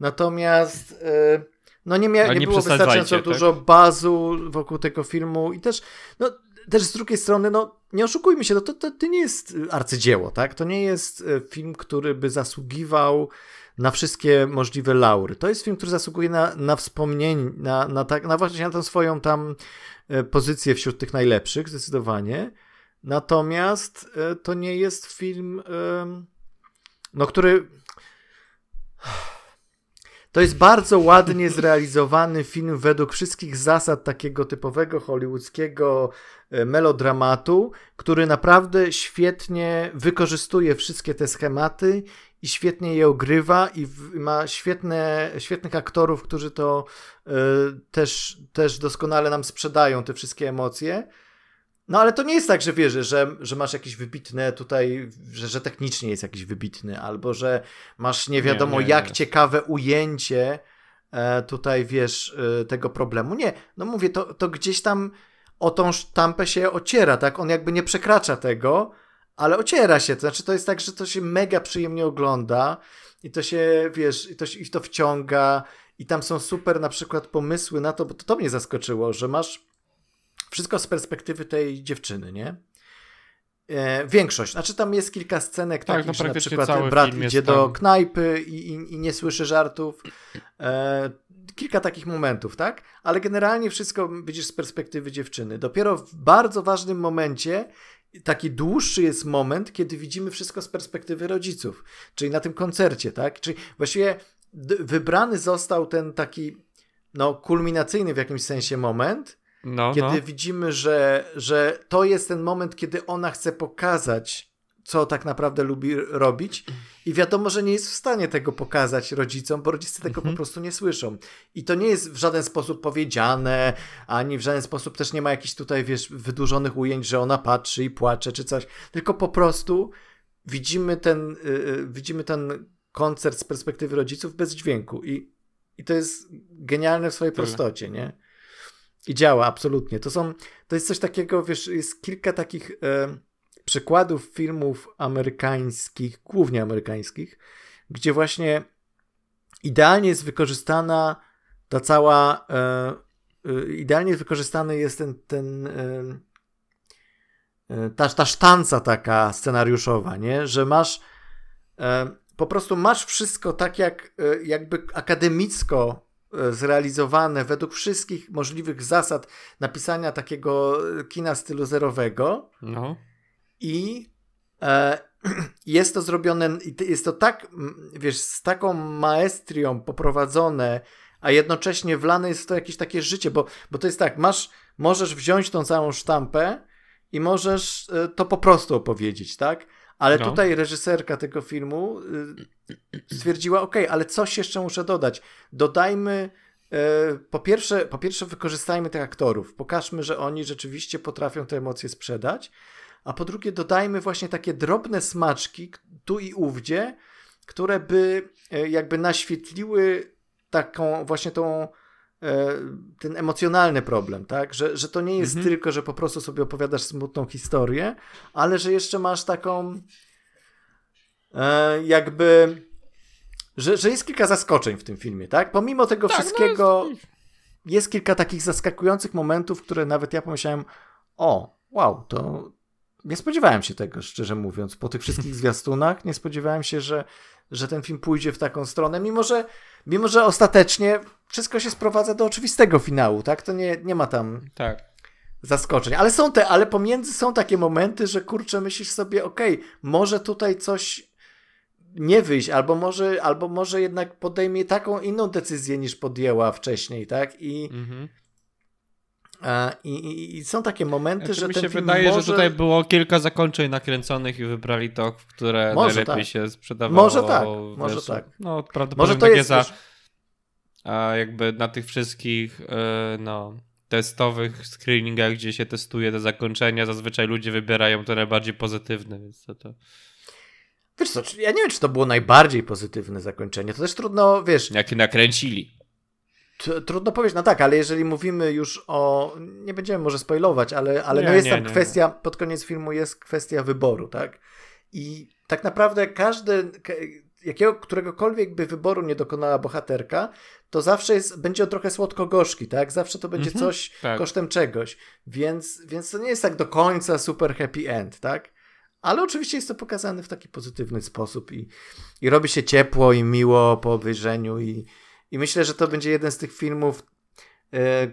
Speaker 1: Natomiast. Yy, no nie, mia- nie, nie było wystarczająco tak? dużo bazu wokół tego filmu i też, no, też z drugiej strony, no nie oszukujmy się, no, to, to, to nie jest arcydzieło, tak? To nie jest e, film, który by zasługiwał na wszystkie możliwe laury. To jest film, który zasługuje na, na wspomnienie, na, na, tak, na właśnie na tę swoją tam e, pozycję wśród tych najlepszych, zdecydowanie. Natomiast e, to nie jest film, no, który to jest bardzo ładnie zrealizowany film według wszystkich zasad takiego typowego hollywoodzkiego e, melodramatu, który naprawdę świetnie wykorzystuje wszystkie te schematy i świetnie je ogrywa i ma świetne, świetnych aktorów, którzy to y, też, też doskonale nam sprzedają te wszystkie emocje. No ale to nie jest tak, że wiesz, że, że masz jakieś wybitne tutaj, że, że technicznie jest jakiś wybitny, albo że masz nie wiadomo nie, nie, jak nie. ciekawe ujęcie e, tutaj, wiesz, e, tego problemu. Nie, no mówię, to, to gdzieś tam o tą sztampę się ociera, tak? On jakby nie przekracza tego, ale ociera się. To znaczy, to jest tak, że to się mega przyjemnie ogląda i to się, wiesz, i to, i to wciąga i tam są super na przykład pomysły na to, bo to, to mnie zaskoczyło, że masz wszystko z perspektywy tej dziewczyny, nie? E, większość. Znaczy tam jest kilka scenek tak, takich, no, że na przykład brat idzie do tam... knajpy i, i, i, nie słyszy żartów. E, kilka takich momentów, tak? Ale generalnie wszystko widzisz z perspektywy dziewczyny. Dopiero w bardzo ważnym momencie taki dłuższy jest moment, kiedy widzimy wszystko z perspektywy rodziców, czyli na tym koncercie, tak? Czyli właściwie wybrany został ten taki no, kulminacyjny w jakimś sensie moment, no, kiedy no. widzimy, że, że to jest ten moment, kiedy ona chce pokazać, co tak naprawdę lubi robić, i wiadomo, że nie jest w stanie tego pokazać rodzicom, bo rodzice tego mhm. po prostu nie słyszą. I to nie jest w żaden sposób powiedziane, ani w żaden sposób też nie ma jakichś tutaj, wiesz, wydłużonych ujęć, że ona patrzy i płacze czy coś, tylko po prostu widzimy ten, yy, widzimy ten koncert z perspektywy rodziców bez dźwięku. I, i to jest genialne w swojej prostocie, nie? I działa, absolutnie. To są, to jest coś takiego, wiesz, jest kilka takich e, przykładów filmów amerykańskich, głównie amerykańskich, gdzie właśnie idealnie jest wykorzystana ta cała, e, e, idealnie wykorzystany jest ten, ten e, e, ta, ta sztanca taka scenariuszowa, nie? Że masz e, po prostu masz wszystko tak jak jakby akademicko zrealizowane według wszystkich możliwych zasad napisania takiego kina stylu zerowego. No. I e, jest to zrobione, jest to tak, wiesz, z taką maestrią poprowadzone, a jednocześnie wlane jest w to jakieś takie życie, bo, bo to jest tak, masz, możesz wziąć tą całą sztampę i możesz e, to po prostu opowiedzieć, tak? Ale no. tutaj reżyserka tego filmu y, stwierdziła, ok, ale coś jeszcze muszę dodać. Dodajmy, y, po pierwsze, po pierwsze wykorzystajmy tych aktorów, pokażmy, że oni rzeczywiście potrafią te emocje sprzedać, a po drugie dodajmy właśnie takie drobne smaczki tu i ówdzie, które by y, jakby naświetliły taką właśnie tą ten emocjonalny problem, tak? Że, że to nie jest mhm. tylko, że po prostu sobie opowiadasz smutną historię, ale że jeszcze masz taką e, jakby że, że jest kilka zaskoczeń w tym filmie, tak? Pomimo tego tak, no wszystkiego no jest... jest... kilka takich zaskakujących momentów, które nawet ja pomyślałem, o, wow, to nie spodziewałem się tego, szczerze mówiąc. Po tych wszystkich zwiastunach nie spodziewałem się, że, że ten film pójdzie w taką stronę, mimo że, mimo że ostatecznie wszystko się sprowadza do oczywistego finału, tak? To nie, nie ma tam
Speaker 2: tak.
Speaker 1: zaskoczeń. Ale są te, ale pomiędzy są takie momenty, że kurczę, myślisz sobie, okej, okay, może tutaj coś nie wyjść, albo może, albo może jednak podejmie taką inną decyzję niż podjęła wcześniej, tak? I, mhm. I, i, I, są takie momenty, znaczy, że
Speaker 2: mi
Speaker 1: ten
Speaker 2: się wydaje,
Speaker 1: może...
Speaker 2: że tutaj było kilka zakończeń nakręconych i wybrali to, które może najlepiej tak. się sprzedawało.
Speaker 1: Może tak, może wiesz, tak.
Speaker 2: No, prawdopodobnie może to jest za, a jakby na tych wszystkich e, no, testowych screeningach, gdzie się testuje te zakończenia, zazwyczaj ludzie wybierają te najbardziej pozytywne, więc to... to...
Speaker 1: Wiesz co, ja nie wiem, czy to było najbardziej pozytywne zakończenie. To też trudno, wiesz...
Speaker 2: Jakie nakręcili.
Speaker 1: Trudno powiedzieć, no tak, ale jeżeli mówimy już o. Nie będziemy może spoilować, ale, ale no nie, no jest nie, tam nie, kwestia, pod koniec filmu jest kwestia wyboru, tak? I tak naprawdę każdy, jakiego, któregokolwiek by wyboru nie dokonała bohaterka, to zawsze jest, będzie on trochę słodko-gorzki, tak? Zawsze to będzie mhm, coś tak. kosztem czegoś. Więc, więc to nie jest tak do końca super happy end, tak? Ale oczywiście jest to pokazane w taki pozytywny sposób i, i robi się ciepło i miło po obejrzeniu i, i myślę, że to będzie jeden z tych filmów,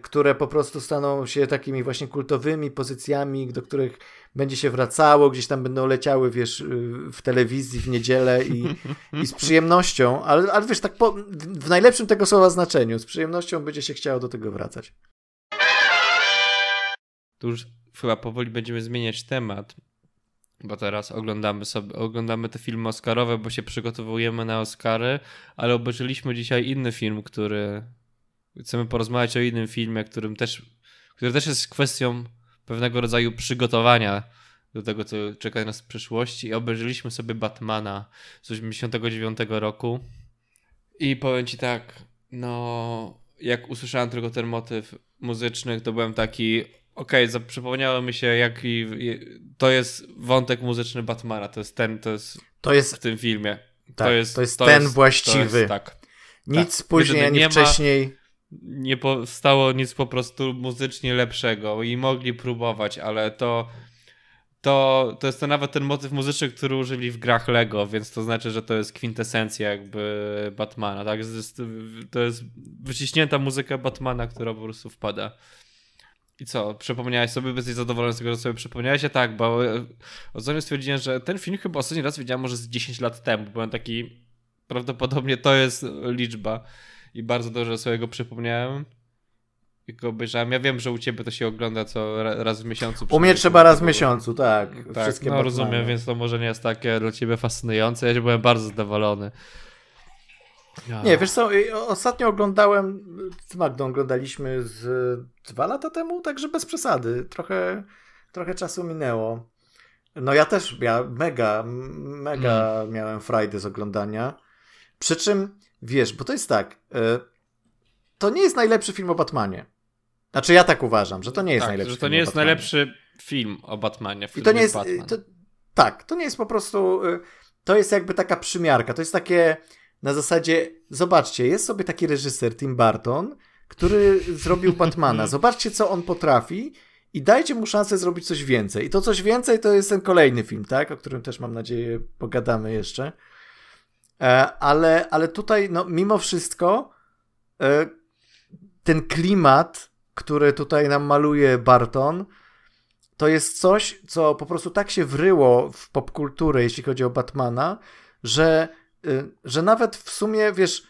Speaker 1: które po prostu staną się takimi właśnie kultowymi pozycjami, do których będzie się wracało, gdzieś tam będą leciały, wiesz, y, w telewizji w niedzielę i, i z przyjemnością, ale, ale wiesz, tak po, w najlepszym tego słowa znaczeniu, z przyjemnością będzie się chciało do tego wracać.
Speaker 2: Tu już chyba powoli będziemy zmieniać temat, bo teraz oglądamy sobie, oglądamy te filmy Oscarowe, bo się przygotowujemy na Oscary, ale obejrzeliśmy dzisiaj inny film, który chcemy porozmawiać o innym filmie, którym też, który też jest kwestią pewnego rodzaju przygotowania do tego, co czeka nas w przyszłości. I obejrzeliśmy sobie Batmana z 89 roku. I powiem ci tak, no, jak usłyszałem tylko ten motyw muzyczny, to byłem taki, okej, okay, przypomniało mi się, jaki to jest wątek muzyczny Batmana. To jest ten, to jest, to jest w tym filmie.
Speaker 1: Tak, to jest, to jest to ten jest, właściwy. Jest, tak. Nic tak. później, ani wcześniej. Ma,
Speaker 2: nie powstało nic po prostu muzycznie lepszego i mogli próbować, ale to to, to jest to nawet ten motyw muzyczny, który użyli w grach Lego, więc to znaczy, że to jest kwintesencja jakby Batmana, tak? To jest wyciśnięta muzyka Batmana, która po prostu wpada. I co, przypomniałeś sobie, jesteś zadowolony z tego, że sobie przypomniałeś? Ja tak, bo e, ostatnio stwierdziłem, że ten film chyba ostatni raz widziałem może z 10 lat temu. Byłem taki, prawdopodobnie to jest liczba i bardzo dobrze sobie go przypomniałem. I go obejrzałem. Ja wiem, że u ciebie to się ogląda co raz w miesiącu.
Speaker 1: U mnie trzeba raz w miesiącu, tak.
Speaker 2: tak Wszystkie no rozumiem, więc to może nie jest takie dla ciebie fascynujące. Ja byłem bardzo zadowolony.
Speaker 1: Ja. Nie, wiesz co, ostatnio oglądałem, Magdą oglądaliśmy z dwa lata temu, także bez przesady. Trochę, trochę czasu minęło. No ja też ja mega, mega mm. miałem frajdę z oglądania. Przy czym, wiesz, bo to jest tak, y, to nie jest najlepszy film o Batmanie. Znaczy ja tak uważam, że to nie jest tak, najlepszy
Speaker 2: że to nie jest najlepszy film o Batmanie.
Speaker 1: I to nie jest, to, tak, to nie jest po prostu, y, to jest jakby taka przymiarka, to jest takie na zasadzie, zobaczcie, jest sobie taki reżyser Tim Burton, który zrobił Batmana. Zobaczcie, co on potrafi i dajcie mu szansę zrobić coś więcej. I to coś więcej to jest ten kolejny film, tak? O którym też mam nadzieję pogadamy jeszcze. E, ale, ale tutaj, no, mimo wszystko, e, ten klimat, który tutaj nam maluje Barton, to jest coś, co po prostu tak się wryło w popkulturę, jeśli chodzi o Batmana, że Y, że nawet w sumie, wiesz,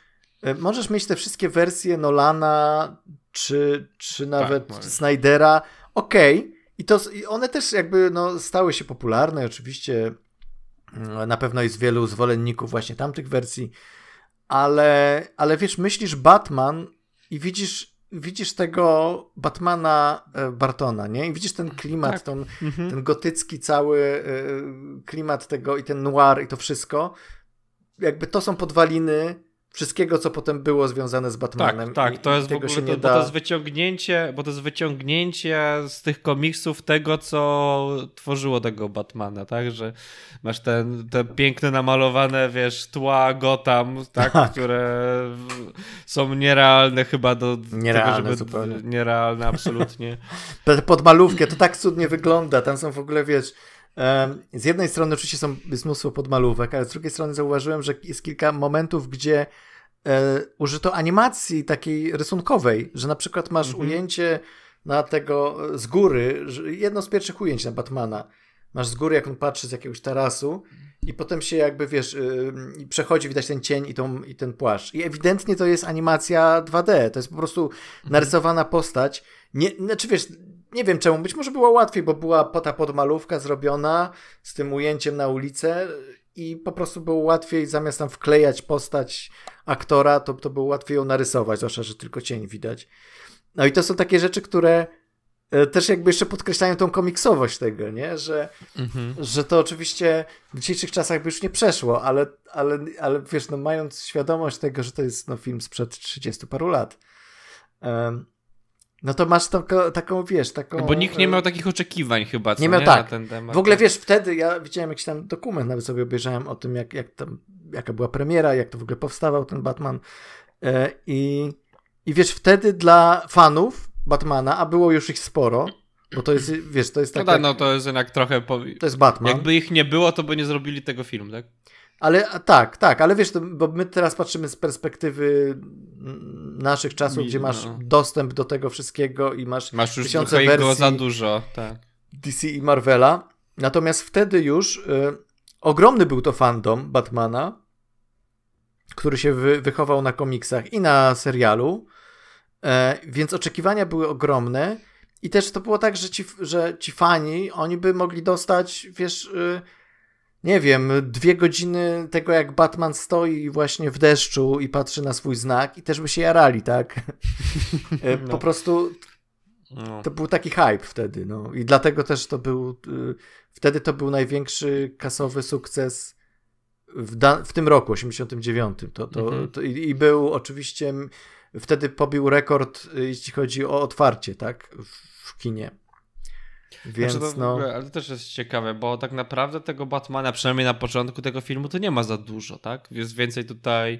Speaker 1: możesz mieć te wszystkie wersje Nolana, czy, czy tak, nawet tak, Snydera, okej, okay. I, to, I one też jakby no, stały się popularne, oczywiście Na pewno jest wielu zwolenników właśnie tamtych wersji, ale, ale wiesz, myślisz Batman i widzisz, widzisz tego Batmana e, Bartona, nie? I widzisz ten klimat, tak. ten, mhm. ten gotycki cały e, klimat tego i ten noir i to wszystko. Jakby to są podwaliny wszystkiego, co potem było związane z Batmanem.
Speaker 2: Tak, tak, to jest w ogóle, to, da... bo to jest wyciągnięcie, bo to jest wyciągnięcie z tych komiksów tego, co tworzyło tego Batmana, tak, że masz ten, te piękne namalowane, wiesz, tła Gotham, tak, tak. które są nierealne chyba do
Speaker 1: nierealne
Speaker 2: tego, żeby...
Speaker 1: Zupełnie.
Speaker 2: Nierealne, absolutnie.
Speaker 1: Pod malówkę, to tak cudnie wygląda, tam są w ogóle, wiesz, z jednej strony oczywiście są, jest mnóstwo podmalówek, ale z drugiej strony zauważyłem, że jest kilka momentów, gdzie e, użyto animacji takiej rysunkowej, że na przykład masz mhm. ujęcie na tego z góry, jedno z pierwszych ujęć na Batmana. Masz z góry, jak on patrzy z jakiegoś tarasu i potem się jakby, wiesz, yy, przechodzi, widać ten cień i, tą, i ten płaszcz. I ewidentnie to jest animacja 2D, to jest po prostu narysowana postać. Nie, znaczy, wiesz, nie wiem czemu, być może było łatwiej, bo była ta podmalówka zrobiona z tym ujęciem na ulicę i po prostu było łatwiej, zamiast tam wklejać postać aktora, to, to było łatwiej ją narysować, zwłaszcza, że tylko cień widać. No i to są takie rzeczy, które e, też jakby jeszcze podkreślają tą komiksowość tego, nie? Że, mhm. że to oczywiście w dzisiejszych czasach by już nie przeszło, ale, ale, ale wiesz, no mając świadomość tego, że to jest no, film sprzed 30 paru lat, um, no to masz taką, taką wiesz, taką...
Speaker 2: Bo nikt nie miał takich oczekiwań chyba, co,
Speaker 1: nie miał
Speaker 2: nie?
Speaker 1: tak. W ogóle wiesz, wtedy ja widziałem jakiś tam dokument, nawet sobie obejrzałem o tym, jak, jak tam, jaka była premiera, jak to w ogóle powstawał ten Batman. E, I, I wiesz, wtedy dla fanów Batmana, a było już ich sporo, bo to jest, wiesz, to jest tak.
Speaker 2: No, tak, no to jest jednak trochę. Po...
Speaker 1: To jest Batman.
Speaker 2: Jakby ich nie było, to by nie zrobili tego filmu, tak?
Speaker 1: Ale tak, tak, ale wiesz, bo my teraz patrzymy z perspektywy naszych czasów, Mi, gdzie masz no. dostęp do tego wszystkiego i masz,
Speaker 2: masz już tysiące wersji za dużo, tak.
Speaker 1: DC i Marvela. Natomiast wtedy już y, ogromny był to fandom Batmana, który się wy, wychował na komiksach i na serialu, y, więc oczekiwania były ogromne i też to było tak, że ci, że ci fani, oni by mogli dostać, wiesz... Y, nie wiem, dwie godziny tego, jak Batman stoi właśnie w deszczu i patrzy na swój znak i też by się jarali, tak? E, po no. prostu no. to był taki hype wtedy, no. I dlatego też to był, y, wtedy to był największy kasowy sukces w, w tym roku, 89. To, to, mhm. to i, i, był oczywiście, wtedy pobił rekord, y, jeśli chodzi o otwarcie, tak? W, w kinie. Więc znaczy to, no...
Speaker 2: ale to też jest ciekawe, bo tak naprawdę tego Batmana, przynajmniej na początku tego filmu, to nie ma za dużo, tak? Jest więcej tutaj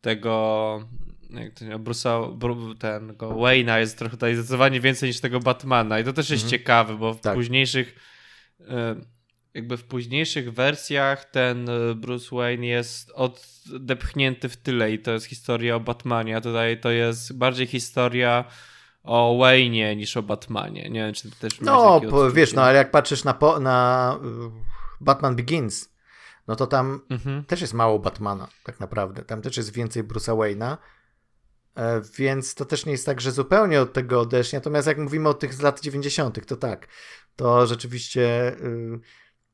Speaker 2: tego jak to, Bruce'a, ten, go Wayne'a jest trochę tutaj zdecydowanie więcej niż tego Batmana i to też jest mhm. ciekawe, bo w tak. późniejszych e, jakby w późniejszych wersjach ten e, Bruce Wayne jest oddepchnięty w tyle i to jest historia o Batmanie, a tutaj to jest bardziej historia o Wayne'ie niż o Batmanie. Nie wiem, czy ty też
Speaker 1: No, wiesz, no ale jak patrzysz na, po, na Batman Begins, no to tam mhm. też jest mało Batmana, tak naprawdę. Tam też jest więcej Bruce'a Wayne'a. E, więc to też nie jest tak, że zupełnie od tego odeszli. Natomiast jak mówimy o tych z lat 90., to tak. To rzeczywiście. Y,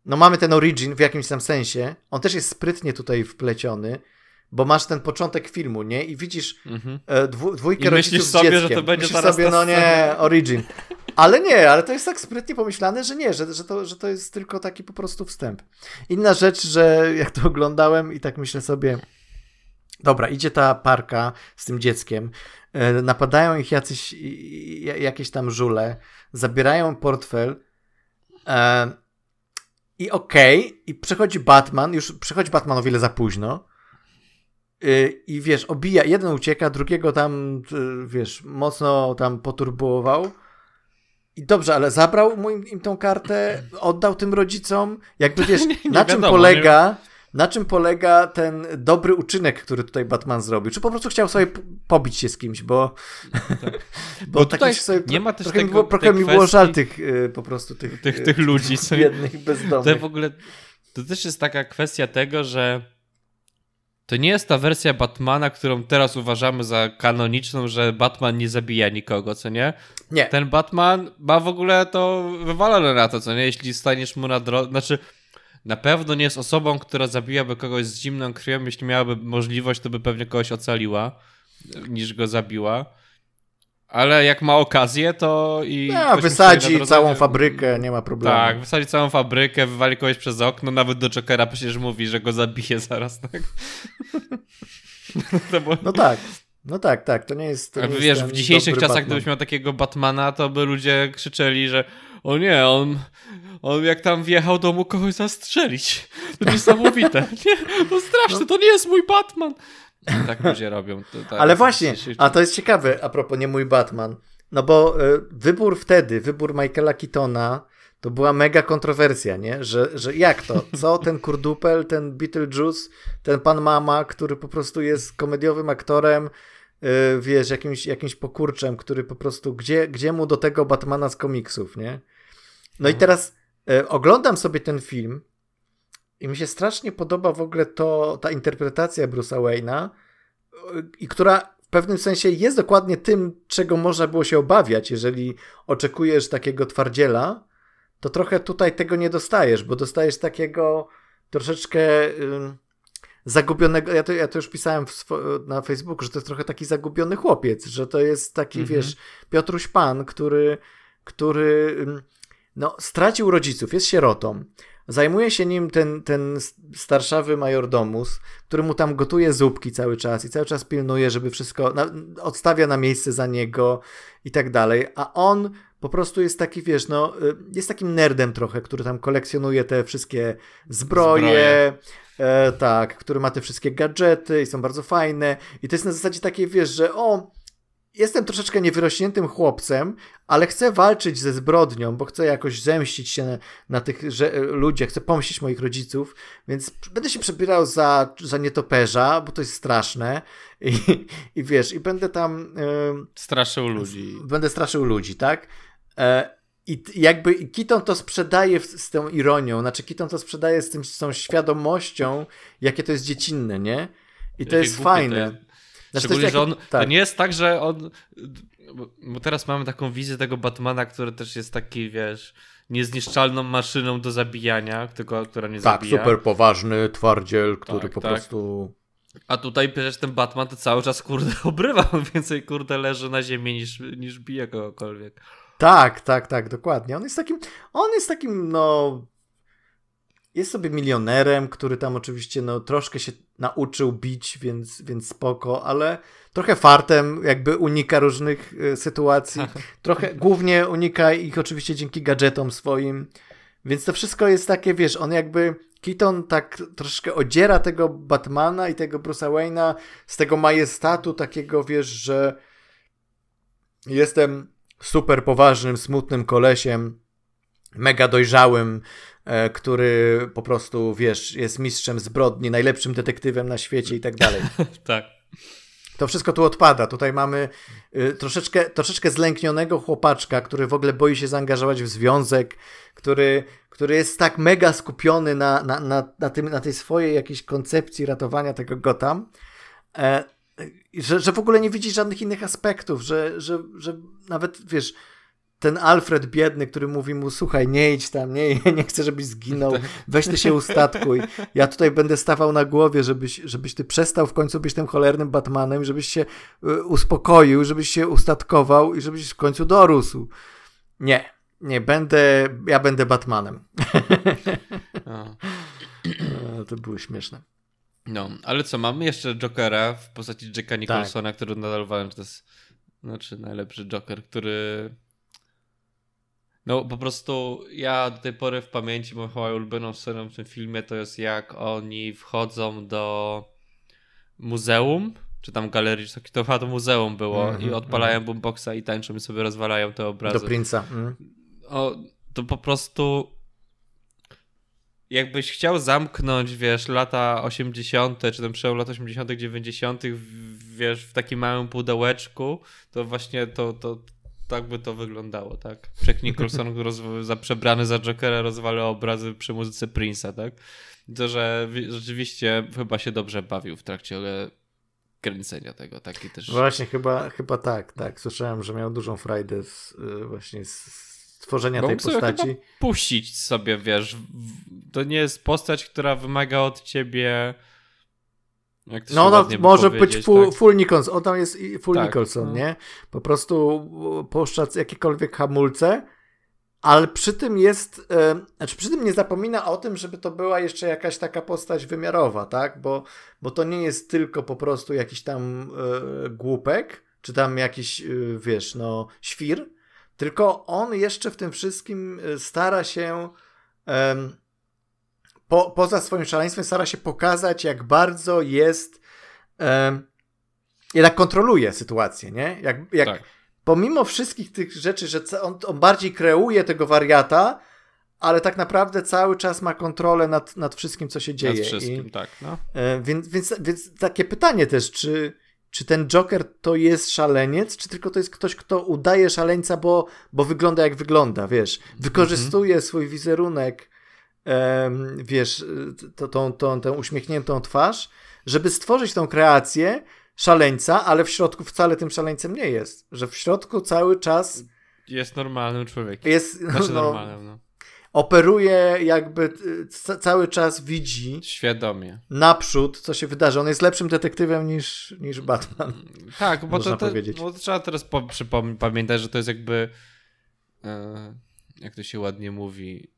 Speaker 1: no, mamy ten origin w jakimś tam sensie. On też jest sprytnie tutaj wpleciony bo masz ten początek filmu, nie? I widzisz mhm. E, dwu, dwójkę I rodziców
Speaker 2: myślisz sobie, że to będzie
Speaker 1: myślisz sobie, no nie, origin. Ale nie, ale to jest tak sprytnie pomyślane, że nie, że, że, to, że to jest tylko taki po prostu wstęp. Inna rzecz, że jak to oglądałem i tak myślę sobie, dobra, idzie ta parka z tym dzieckiem, e, napadają ich jacyś, jakieś tam żule, zabierają portfel e, i okej, okay, i przychodzi Batman, już przychodzi Batman o wiele za późno, I wiesz, obija, jeden ucieka, drugiego tam, y, wiesz, mocno tam poturbował. I dobrze, ale zabrał mu im, im tą kartę, oddał tym rodzicom. Jakby wiesz, nie, nie na czym wiadomo, polega. Nie... Na czym polega ten dobry uczynek, który tutaj Batman zrobił? Czy po prostu chciał sobie pobić się z kimś, bo, tak. bo, bo tak sobie, nie ma też trochę, tego, mi, było, trochę mi było żal tych y, po prostu tych,
Speaker 2: tych, tych ludzi,
Speaker 1: biednych bezdomnych.
Speaker 2: To w ogóle to też jest taka kwestia tego, że to nie jest ta wersja Batmana, którą teraz uważamy za kanoniczną, że Batman nie zabija nikogo, co nie?
Speaker 1: Nie.
Speaker 2: Ten Batman ma w ogóle to wywalone na to, co nie? Jeśli staniesz mu na drodze, znaczy na pewno nie jest osobą, która zabiłaby kogoś z zimną krwią. Jeśli miałaby możliwość, to by pewnie kogoś ocaliła, niż go zabiła. Ale jak ma okazję, to i.
Speaker 1: No, wysadzi całą fabrykę, nie ma problemu.
Speaker 2: Tak, wysadzi całą fabrykę, wywali kogoś przez okno, nawet do Jokera przecież mówi, że go zabije zaraz, tak?
Speaker 1: no, no tak. No tak, tak, to nie jest. To
Speaker 2: nie
Speaker 1: jest
Speaker 2: wiesz, w dzisiejszych czasach, Batman. gdybyś miał takiego Batmana, to by ludzie krzyczeli, że o nie, on, on jak tam wjechał, to mógł kogoś zastrzelić. To niesamowite. Nie, to straszne, no. to nie jest mój Batman. Tak ludzie robią. To, tak,
Speaker 1: Ale właśnie, a to jest ciekawe, a propos nie mój Batman. No bo y, wybór wtedy, wybór Michaela Keatona, to była mega kontrowersja, nie? Że, że jak to? Co ten kurdupel, ten Beetlejuice, ten pan mama, który po prostu jest komediowym aktorem, y, wiesz, jakimś, jakimś pokurczem, który po prostu, gdzie, gdzie mu do tego Batmana z komiksów, nie? No i mhm. teraz y, oglądam sobie ten film i mi się strasznie podoba w ogóle to, ta interpretacja Bruce'a Wayne'a, i która w pewnym sensie jest dokładnie tym, czego można było się obawiać, jeżeli oczekujesz takiego twardziela, to trochę tutaj tego nie dostajesz, bo dostajesz takiego troszeczkę y, zagubionego, ja to, ja to już pisałem na Facebooku, że to jest trochę taki zagubiony chłopiec, że to jest taki, mhm. wiesz, Piotruś Pan, który, który no, stracił rodziców, jest sierotą, Zajmuje się nim ten, ten starszawy majordomus, który mu tam gotuje zupki cały czas i cały czas pilnuje, żeby wszystko, na, odstawia na miejsce za niego i tak dalej, a on po prostu jest taki, wiesz, no, y, jest takim nerdem trochę, który tam kolekcjonuje te wszystkie zbroje, zbroje. E, tak, który ma te wszystkie gadżety i są bardzo fajne i to jest na zasadzie takiej, wiesz, że o, jestem troszeczkę niewyrośniętym chłopcem, ale chcę walczyć ze zbrodnią, bo chcę jakoś zemścić się na, na tych że, ludziach, chcę pomścić moich rodziców, więc będę się przebierał za, za nietoperza, bo to jest straszne i, i wiesz, i będę tam...
Speaker 2: Yy, straszył ludzi.
Speaker 1: Będę straszył ludzi, tak? E, i jakby Kiton to sprzedaje z tą ironią, znaczy Kiton to sprzedaje z, tym, z tą świadomością, jakie to jest dziecinne, nie? I to jest fajne.
Speaker 2: Znaczy, Szczególnie, że on, tak. to nie jest tak, że on... Bo teraz mamy taką wizję tego Batmana, który też jest taki, wiesz, niezniszczalną maszyną do zabijania, tylko, która nie tak,
Speaker 1: zabija. Tak, super poważny twardziel, który tak, po tak. prostu...
Speaker 2: A tutaj przecież ten Batman to cały czas, kurde, obrywa. On więcej, kurde, leży na ziemi niż, niż bije kogokolwiek.
Speaker 1: Tak, tak, tak, dokładnie. On jest takim, on jest takim, no jest sobie milionerem, który tam oczywiście no, troszkę się nauczył bić, więc, więc spoko, ale trochę fartem jakby unika różnych y, sytuacji. Trochę głównie unika ich oczywiście dzięki gadżetom swoim. Więc to wszystko jest takie, wiesz, on jakby Keaton tak troszkę odziera tego Batmana i tego Bruce'a Wayne'a z tego majestatu takiego, wiesz, że jestem super poważnym, smutnym kolesiem, mega dojrzałym, E, który po prostu, wiesz, jest mistrzem zbrodni, najlepszym detektywem na świecie i tak dalej.
Speaker 2: tak.
Speaker 1: To wszystko tu odpada. Tutaj mamy y, troszeczkę, troszeczkę zlęknionego chłopaczka, który w ogóle boi się zaangażować w związek, który, który jest tak mega skupiony na, na, na, na, tym, na tej swojej jakiejś koncepcji ratowania tego Gotham, e, że, że w ogóle nie widzi żadnych innych aspektów, że, że, że nawet, wiesz, ten Alfred biedny, który mówi mu, słuchaj, nie idź tam, nie, nie chcę, żebyś zginął, weź ty się ustatkuj. Ja tutaj będę stawał na głowie, żebyś, żebyś ty przestał w końcu być tym cholernym Batmanem, żebyś się y, uspokoił, żebyś się ustatkował i żebyś w końcu dorósł. Nie, nie, będę, ja będę Batmanem. to było śmieszne.
Speaker 2: No, ale co, mamy jeszcze Jokera w postaci Jacka tak. Nicholsona, tak. który nadal uważam, że to jest znaczy najlepszy Joker, który no po prostu ja do tej pory w pamięci mam chyba ulubioną sceną w tym filmie to jest jak oni wchodzą do muzeum, czy tam galerii, czy to chyba to muzeum było mm -hmm, i odpalają mm. boomboxa i tańczą i sobie rozwalają te obrazy.
Speaker 1: Do Prince'a. Mm.
Speaker 2: O, to po prostu jakbyś chciał zamknąć, wiesz, lata 80., czy ten przełom lat 80., 90., wiesz, w takim małym pudełeczku, to właśnie to, to, tak by to wyglądało, tak? Jack Nicholson za przebrany za Jokera rozwala obrazy przy muzyce Prince'a, tak? To, że rzeczywiście chyba się dobrze bawił w trakcie kręcenia tego, taki też.
Speaker 1: Właśnie, chyba, chyba tak, tak. Słyszałem, że miał dużą frajdę z, y, właśnie z, stworzenia tej postaci.
Speaker 2: puścić sobie, wiesz. To nie jest postać, która wymaga od ciebie.
Speaker 1: No, no może być full, tak? full Nicholson. On tam jest full tak, Nicholson, no. nie? Po prostu puszcza jakiekolwiek hamulce, ale przy tym jest, e, znaczy przy tym nie zapomina o tym, żeby to była jeszcze jakaś taka postać wymiarowa, tak? Bo, bo to nie jest tylko po prostu jakiś tam e, głupek, czy tam jakiś, e, wiesz, no, świr, tylko on jeszcze w tym wszystkim e, stara się po, poza swoim szaleństwem stara się pokazać, jak bardzo jest jednak kontroluje sytuację, nie? Jak, jak tak. pomimo wszystkich tych rzeczy, że on, on bardziej kreuje tego wariata, ale tak naprawdę cały czas ma kontrolę nad, nad wszystkim, co się dzieje. Nad
Speaker 2: wszystkim, I, tak. No.
Speaker 1: E, więc, więc, więc takie pytanie też, czy czy ten Joker to jest szaleniec, czy tylko to jest ktoś, kto udaje szaleńca, bo, bo wygląda jak wygląda, wiesz? Wykorzystuje mm -hmm. swój wizerunek, wiesz, to, tą, tą, tę uśmiechniętą twarz, żeby stworzyć tą kreację szaleńca, ale w środku wcale tym szaleńcem nie jest. Że w środku cały czas.
Speaker 2: Jest normalnym człowiekiem. Jest znaczy no, normalnym, no
Speaker 1: operuje jakby cały czas widzi
Speaker 2: świadomie
Speaker 1: naprzód, co się wydarzy. On jest lepszym detektywem niż, niż Batman.
Speaker 2: Tak, bo to, bo to trzeba teraz pamiętać, że to jest jakby e, jak to się ładnie mówi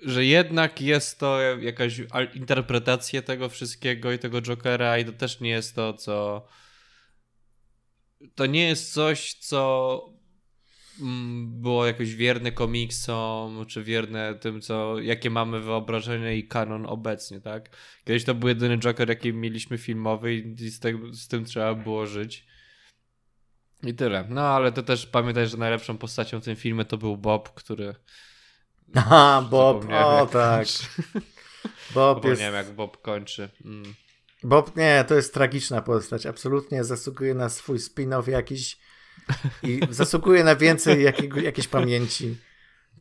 Speaker 2: że jednak jest to jakaś interpretacja tego wszystkiego i tego Jokera i to też nie jest to, co to nie jest coś, co Mm, było jakoś wierne komiksom, czy wierne tym, co, jakie mamy wyobrażenie i kanon obecnie, tak? Kiedyś to był jedyny Joker, jaki mieliśmy filmowy i z, te, z tym trzeba było żyć. I tyle. No, ale to też pamiętaj, że najlepszą postacią w tym filmie to był Bob, który...
Speaker 1: Aha, Bob, o tak.
Speaker 2: Bob jest... Nie wiem, jak Bob kończy. Mm.
Speaker 1: Bob, nie, to jest tragiczna postać. Absolutnie zasługuje na swój spin-off jakiś i zasługuje na więcej jakiego, jakiejś pamięci.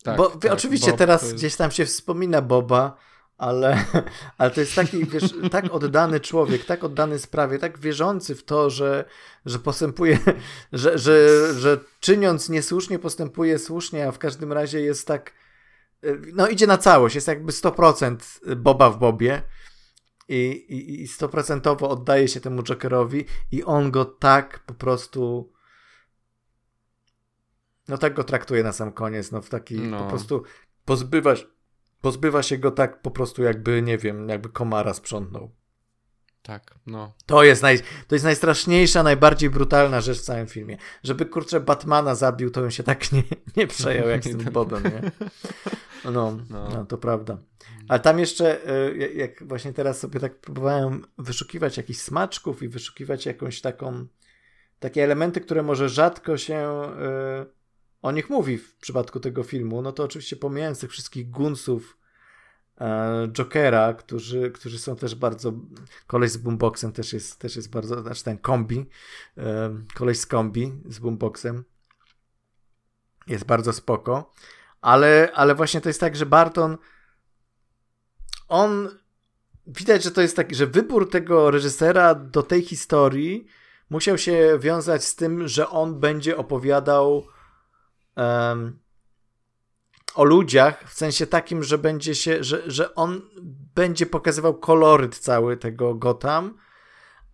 Speaker 1: Tak, Bo tak, oczywiście Bob teraz jest... gdzieś tam się wspomina Boba, ale, ale to jest taki, wiesz, tak oddany człowiek, tak oddany sprawie, tak wierzący w to, że, że postępuje, że, że, że czyniąc niesłusznie, postępuje słusznie, a w każdym razie jest tak, no idzie na całość, jest jakby 100% Boba w Bobie i, i, i 100% oddaje się temu Jokerowi i on go tak po prostu no tak go traktuje na sam koniec, no w taki no. po prostu pozbywasz, pozbywa się go tak po prostu jakby, nie wiem, jakby komara sprzątnął.
Speaker 2: Tak, no.
Speaker 1: To jest, naj, to jest najstraszniejsza, najbardziej brutalna rzecz w całym filmie. Żeby kurczę Batmana zabił, to bym się tak nie, nie przejął jak z tym Bobem, nie? No, no. no, to prawda. Ale tam jeszcze, e, jak właśnie teraz sobie tak próbowałem wyszukiwać jakichś smaczków i wyszukiwać jakąś taką, takie elementy, które może rzadko się yy, o nich mówi w przypadku tego filmu, no to oczywiście pomijając tych wszystkich gunsów e, Jokera, którzy, którzy są też bardzo, koleś z boomboxem też jest, też jest bardzo, znaczy ten kombi, e, koleś z kombi z boomboxem jest bardzo spoko, ale, ale właśnie to jest tak, że Barton on widać, że to jest taki, że wybór tego reżysera do tej historii musiał się wiązać z tym, że on będzie opowiadał um, o ludziach, w sensie takim, że będzie się, że, że on będzie pokazywał koloryt cały tego Gotham,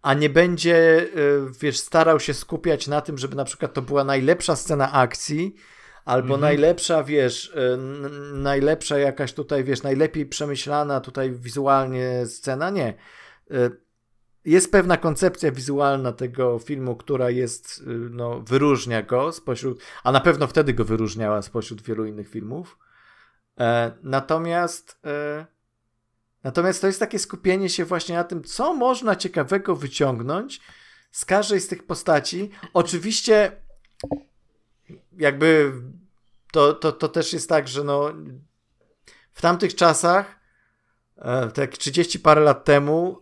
Speaker 1: a nie będzie, y, wiesz, starał się skupiać na tym, żeby na przykład to była najlepsza scena akcji, albo mhm. najlepsza, wiesz, y, najlepsza jakaś tutaj, wiesz, najlepiej przemyślana tutaj wizualnie scena. Nie. Y, jest pewna koncepcja wizualna tego filmu, która jest, y, no, wyróżnia go spośród, a na pewno wtedy go wyróżniała spośród wielu innych filmów. E, natomiast, e, natomiast to jest takie skupienie się właśnie na tym, co można ciekawego wyciągnąć z każdej z tych postaci. Oczywiście, jakby to, to, to też jest tak, że no, w tamtych czasach, e, tak 30 parę lat temu,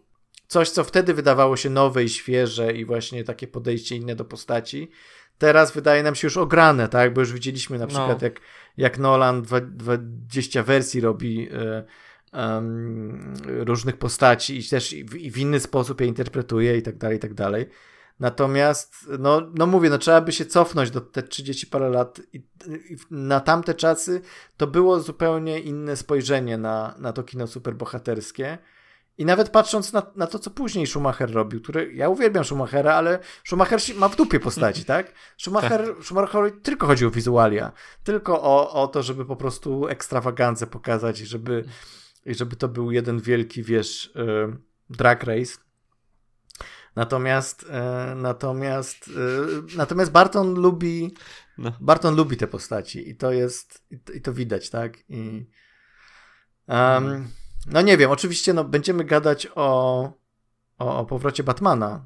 Speaker 1: coś, co wtedy wydawało się nowe i świeże i właśnie takie podejście inne do postaci, teraz wydaje nam się już ograne, tak? Bo już widzieliśmy na no. przykład, no. jak, jak Nolan 20 wersji robi y, um, różnych postaci i też w, w, inny sposób je interpretuje i tak dalej, i tak dalej. Natomiast, no, no mówię, no trzeba by się cofnąć do te 30 parę lat i, i na tamte czasy to było zupełnie inne spojrzenie na, na to kino superbohaterskie. I nawet patrząc na, na to, co później Schumacher robił, który ja uwielbiam Schumachera, ale Schumacher ma w dupie postaci, tak? Schumacher, tak. Schumacher tylko chodzi o wizualia, tylko o, o to, żeby po prostu ekstrawagancję pokazać, żeby, i żeby to był jeden wielki, wiesz, yy, drag race. Natomiast, yy, natomiast, yy, natomiast Barton lubi, no. Barton lubi te postaci i to jest, i to, i to widać, tak? I, um, no nie wiem, oczywiście no, będziemy gadać o, o, o powrocie Batmana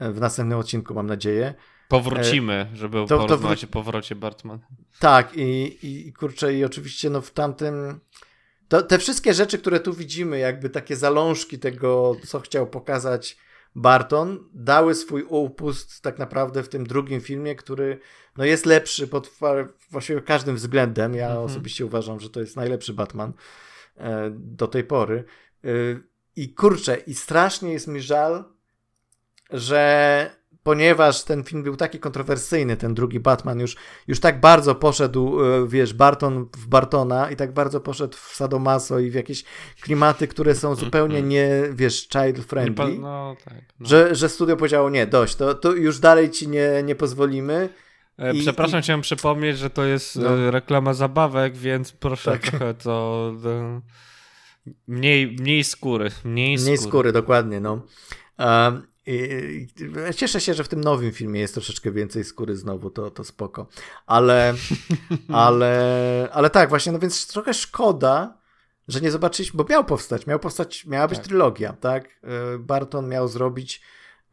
Speaker 1: w następnym odcinku, mam nadzieję.
Speaker 2: Powrócimy, żeby to, porozmawiać to, o powrocie Batmana.
Speaker 1: Tak, i, i, i kurczę, i oczywiście no w tamtym... To, te wszystkie rzeczy, które tu widzimy, jakby takie zalążki tego, co chciał pokazać Barton, dały swój upust tak naprawdę w tym drugim filmie, który no, jest lepszy pod właściwie każdym względem. Ja mhm. osobiście uważam, że to jest najlepszy Batman. E, do tej pory. E, I kurczę, i strasznie jest mi żal, że ponieważ ten film był taki kontrowersyjny, ten drugi Batman już, już tak bardzo poszedł, e, wiesz, Barton w Bartona i tak bardzo poszedł w Sadomaso i w jakieś klimaty, które są zupełnie nie, wiesz, child friendly, no, tak, no. Że, że studio powiedziało, nie, dość, to, to już dalej ci nie, nie pozwolimy
Speaker 2: E, I, Przepraszam, i... chciałem przypomnieć, że to jest no. E, reklama zabawek, więc proszę tak. trochę to... Mniej, mniej skóry. Mniej,
Speaker 1: mniej skóry. skóry, dokładnie, no. Um, i, i, cieszę się, że w tym nowym filmie jest troszeczkę więcej skóry znowu, to, to spoko. Ale, ale, ale tak, właśnie, no więc trochę szkoda, że nie zobaczyliśmy, bo miał powstać, miał powstać, miała być tak. trylogia, tak? E, Barton miał zrobić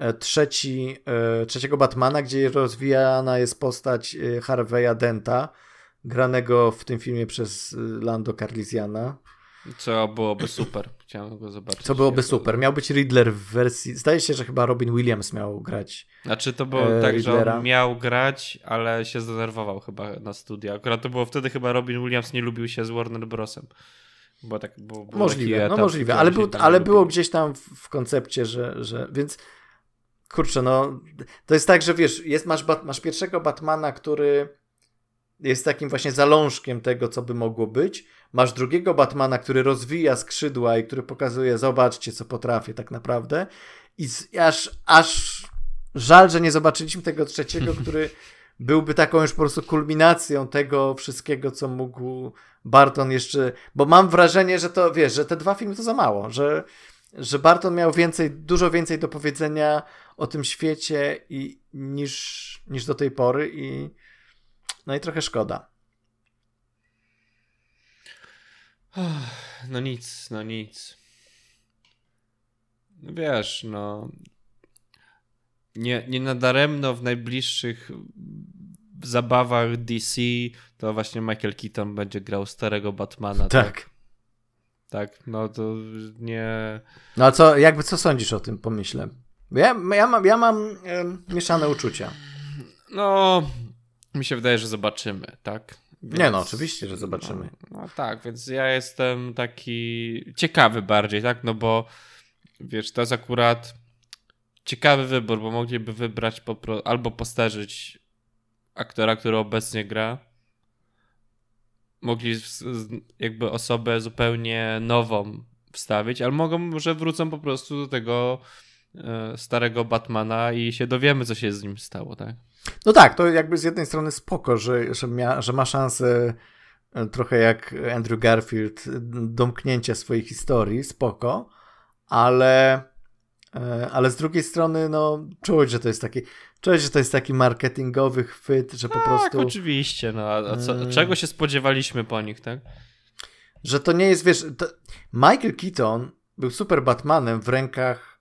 Speaker 1: E, trzeci, e, trzeciego Batmana, gdzie rozwijana jest postać e, Harveya Denta, granego w tym filmie przez Lando Carlisiana.
Speaker 2: Co byłoby super. Chciałem go zobaczyć.
Speaker 1: Co byłoby super. Miał być Riddler w wersji. Zdaje się, że chyba Robin Williams miał grać.
Speaker 2: Znaczy to było e, tak, Riddlera. że on miał grać, ale się zdenerwował chyba na studia. Akurat to było wtedy chyba Robin Williams nie lubił się z Warner Brosem. Bo tak, bo,
Speaker 1: możliwe, no możliwe, ale, był, ale było gdzieś tam w, w koncepcie, że, że. Więc kurczę, no to jest tak, że wiesz, jest, masz, masz pierwszego Batmana, który jest takim właśnie zalążkiem tego, co by mogło być. Masz drugiego Batmana, który rozwija skrzydła i który pokazuje, zobaczcie, co potrafię tak naprawdę. I z, aż, aż żal, że nie zobaczyliśmy tego trzeciego, który byłby taką już po prostu kulminacją tego wszystkiego, co mógł Barton jeszcze. Bo mam wrażenie, że to wiesz, że te dwa filmy to za mało, że że Barton miał więcej, dużo więcej do powiedzenia o tym świecie i, niż, niż do tej pory i no i trochę szkoda.
Speaker 2: No nic, no nic. No wiesz, no nie, nie nadaremno w najbliższych zabawach DC to właśnie Michael Keaton będzie grał starego Batmana.
Speaker 1: Tak. tak?
Speaker 2: Tak, no to nie.
Speaker 1: No a co, jakby co sądzisz o tym pomyśle? Ja, ja mam, ja mam e, mieszane uczucia.
Speaker 2: No, mi się wydaje, że zobaczymy, tak?
Speaker 1: Więc, nie no, oczywiście, że zobaczymy.
Speaker 2: No, no, tak, więc ja jestem taki ciekawy bardziej, tak? No bo wiesz, to jest akurat ciekawy wybór, bo mogliby wybrać po, albo postarzyć aktora, który obecnie gra, mogli jakby osobę zupełnie nową wstawić, ale mogą, może wrócą po prostu do tego e, starego Batmana i się dowiemy, co się z nim stało, tak?
Speaker 1: No tak, to jakby z jednej strony spoko, że, że, mia, że ma szansę e, trochę jak Andrew Garfield domknięcia swojej historii, spoko, ale e, ale z drugiej strony no czuć, że to jest taki Czuć, że to jest taki marketingowy chwyt, że po tak, prostu...
Speaker 2: Tak, oczywiście, no a co, hmm. czego się spodziewaliśmy po nich, tak?
Speaker 1: Że to nie jest, wiesz, to... Michael Keaton był super Batmanem w rękach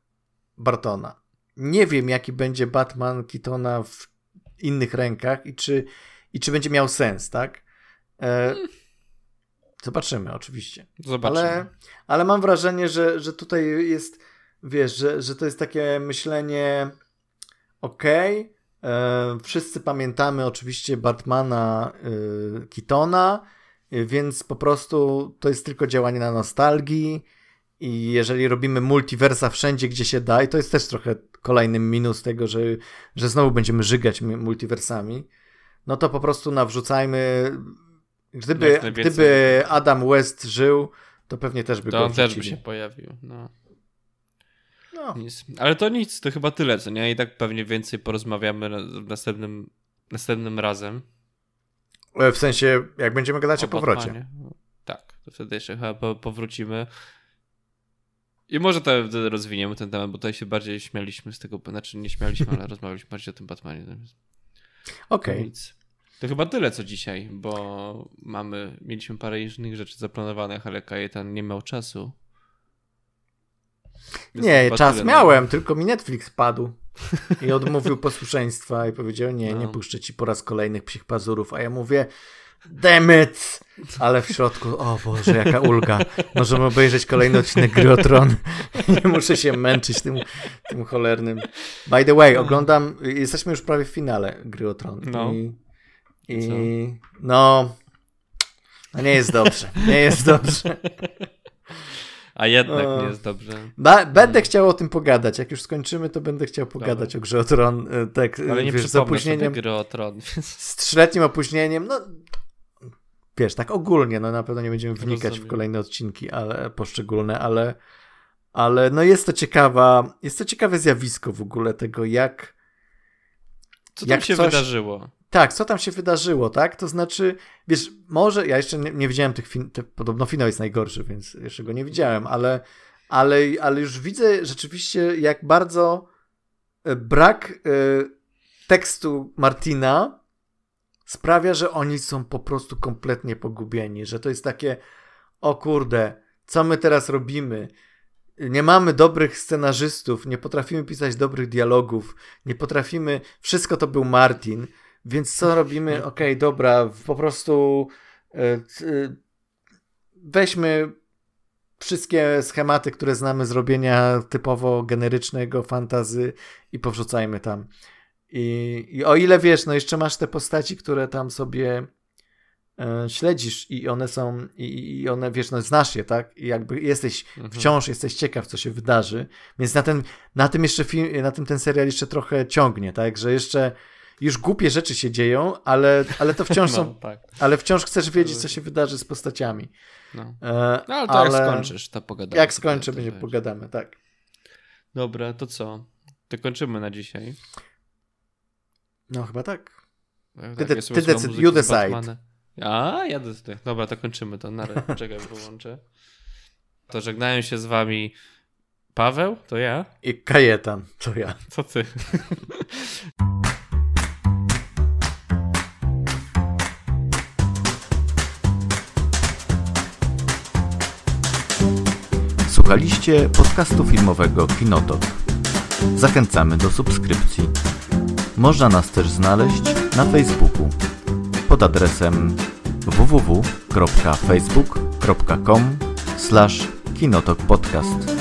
Speaker 1: Bartona. Nie wiem, jaki będzie Batman Keatona w innych rękach i czy, i czy będzie miał sens, tak? E... Zobaczymy, oczywiście.
Speaker 2: Zobaczymy.
Speaker 1: Ale, ale mam wrażenie, że, że tutaj jest, wiesz, że, że to jest takie myślenie ok. E, wszyscy pamiętamy oczywiście Batmana e, Kitona, e, więc po prostu to jest tylko działanie na nostalgii i jeżeli robimy multiversa wszędzie, gdzie się da, i to jest też trochę kolejny minus tego, że, że znowu będziemy żygać multiversami, no to po prostu nawrzucajmy. Gdyby, gdyby Adam West żył, to pewnie też by
Speaker 2: to
Speaker 1: go
Speaker 2: on też by się pojawił. No. no. Ale to nic, to chyba tyle, co nie? I tak pewnie więcej porozmawiamy następnym, następnym razem.
Speaker 1: E, w sensie, jak będziemy gadać o, o powrocie.
Speaker 2: Tak, to wtedy jeszcze chyba powrócimy. I może to rozwiniemy ten temat, bo tutaj się bardziej śmialiśmy z tego, znaczy nie śmialiśmy, ale rozmawialiśmy bardziej o tym Batmanie.
Speaker 1: Okej. Okay.
Speaker 2: To chyba tyle co dzisiaj, bo mamy, mieliśmy parę innych rzeczy zaplanowanych, ale Kajetan nie miał czasu.
Speaker 1: Więc nie, czas miałem, na... tylko mi Netflix padł i odmówił posłuszeństwa i powiedział, nie, no. nie puszczę ci po raz kolejnych psich pazurów, a ja mówię, Demet! Ale w środku, o Boże, jaka ulga. Możemy obejrzeć kolejny odcinek Gry. Nie muszę się męczyć tym, tym cholernym. By the way, oglądam, jesteśmy już prawie w finale Gry.
Speaker 2: No.
Speaker 1: I, i no, no, nie jest dobrze. Nie jest dobrze.
Speaker 2: A jednak nie jest dobrze.
Speaker 1: Ba będę chciał o tym pogadać. Jak już skończymy, to będę chciał pogadać Dobra. o Grze o Tron. E, tak,
Speaker 2: Ale nie wiesz, z opóźnieniem. Gry o Tron.
Speaker 1: Z trzyletnim opóźnieniem. No, wiesz, tak ogólnie, no na pewno nie będziemy wnikać Rozumiem. w kolejne odcinki, ale poszczególne, ale, ale no jest to ciekawa, jest to ciekawe zjawisko w ogóle tego, jak
Speaker 2: co tam jak się coś, wydarzyło?
Speaker 1: Tak, co tam się wydarzyło, tak? To znaczy, wiesz, może, ja jeszcze nie, nie widziałem tych, fin te, podobno finał jest najgorszy, więc jeszcze go nie widziałem, ale, ale, ale już widzę rzeczywiście, jak bardzo e, brak y, tekstu Martina sprawia, że oni są po prostu kompletnie pogubieni, że to jest takie, o kurde, co my teraz robimy? Nie mamy dobrych scenarzystów, nie potrafimy pisać dobrych dialogów, nie potrafimy, wszystko to był Martin, więc co robimy? Okej, okay, dobra, po prostu yy, yy, weźmy wszystkie schematy, które znamy z robienia typowo generycznego fantazy i powrzucajmy tam. I, I, o ile wiesz, no jeszcze masz te postaci, które tam sobie e, śledzisz i one są, i, i, one wiesz, no znasz je, tak? I jakby jesteś, mhm. wciąż jesteś ciekaw, co się wydarzy. Więc na, ten, na tym jeszcze film, na tym ten serial jeszcze trochę ciągnie, tak? Że jeszcze już głupie rzeczy się dzieją, ale, ale to wciąż są, no, tak. ale wciąż chcesz wiedzieć, co się wydarzy z postaciami.
Speaker 2: No, e, no ale to ale jak skończysz, to pogadamy.
Speaker 1: Jak skończę, będzie pogadamy, tak.
Speaker 2: Dobra, to co? To kończymy na dzisiaj.
Speaker 1: No chyba tak.
Speaker 2: tak ty, tak, ty decyd, you decide. A, ja decyduję. Dobra, to kończymy to. Na czekaj, wyłączę. To żegnają się z wami Paweł, to ja.
Speaker 1: I Kajetan, to ja.
Speaker 2: Co ty?
Speaker 3: Słuchaliście podcastu filmowego Kinotok. Zachęcamy do subskrypcji. Można nas też znaleźć na Facebooku pod adresem www.facebook.com/kinotokpodcast.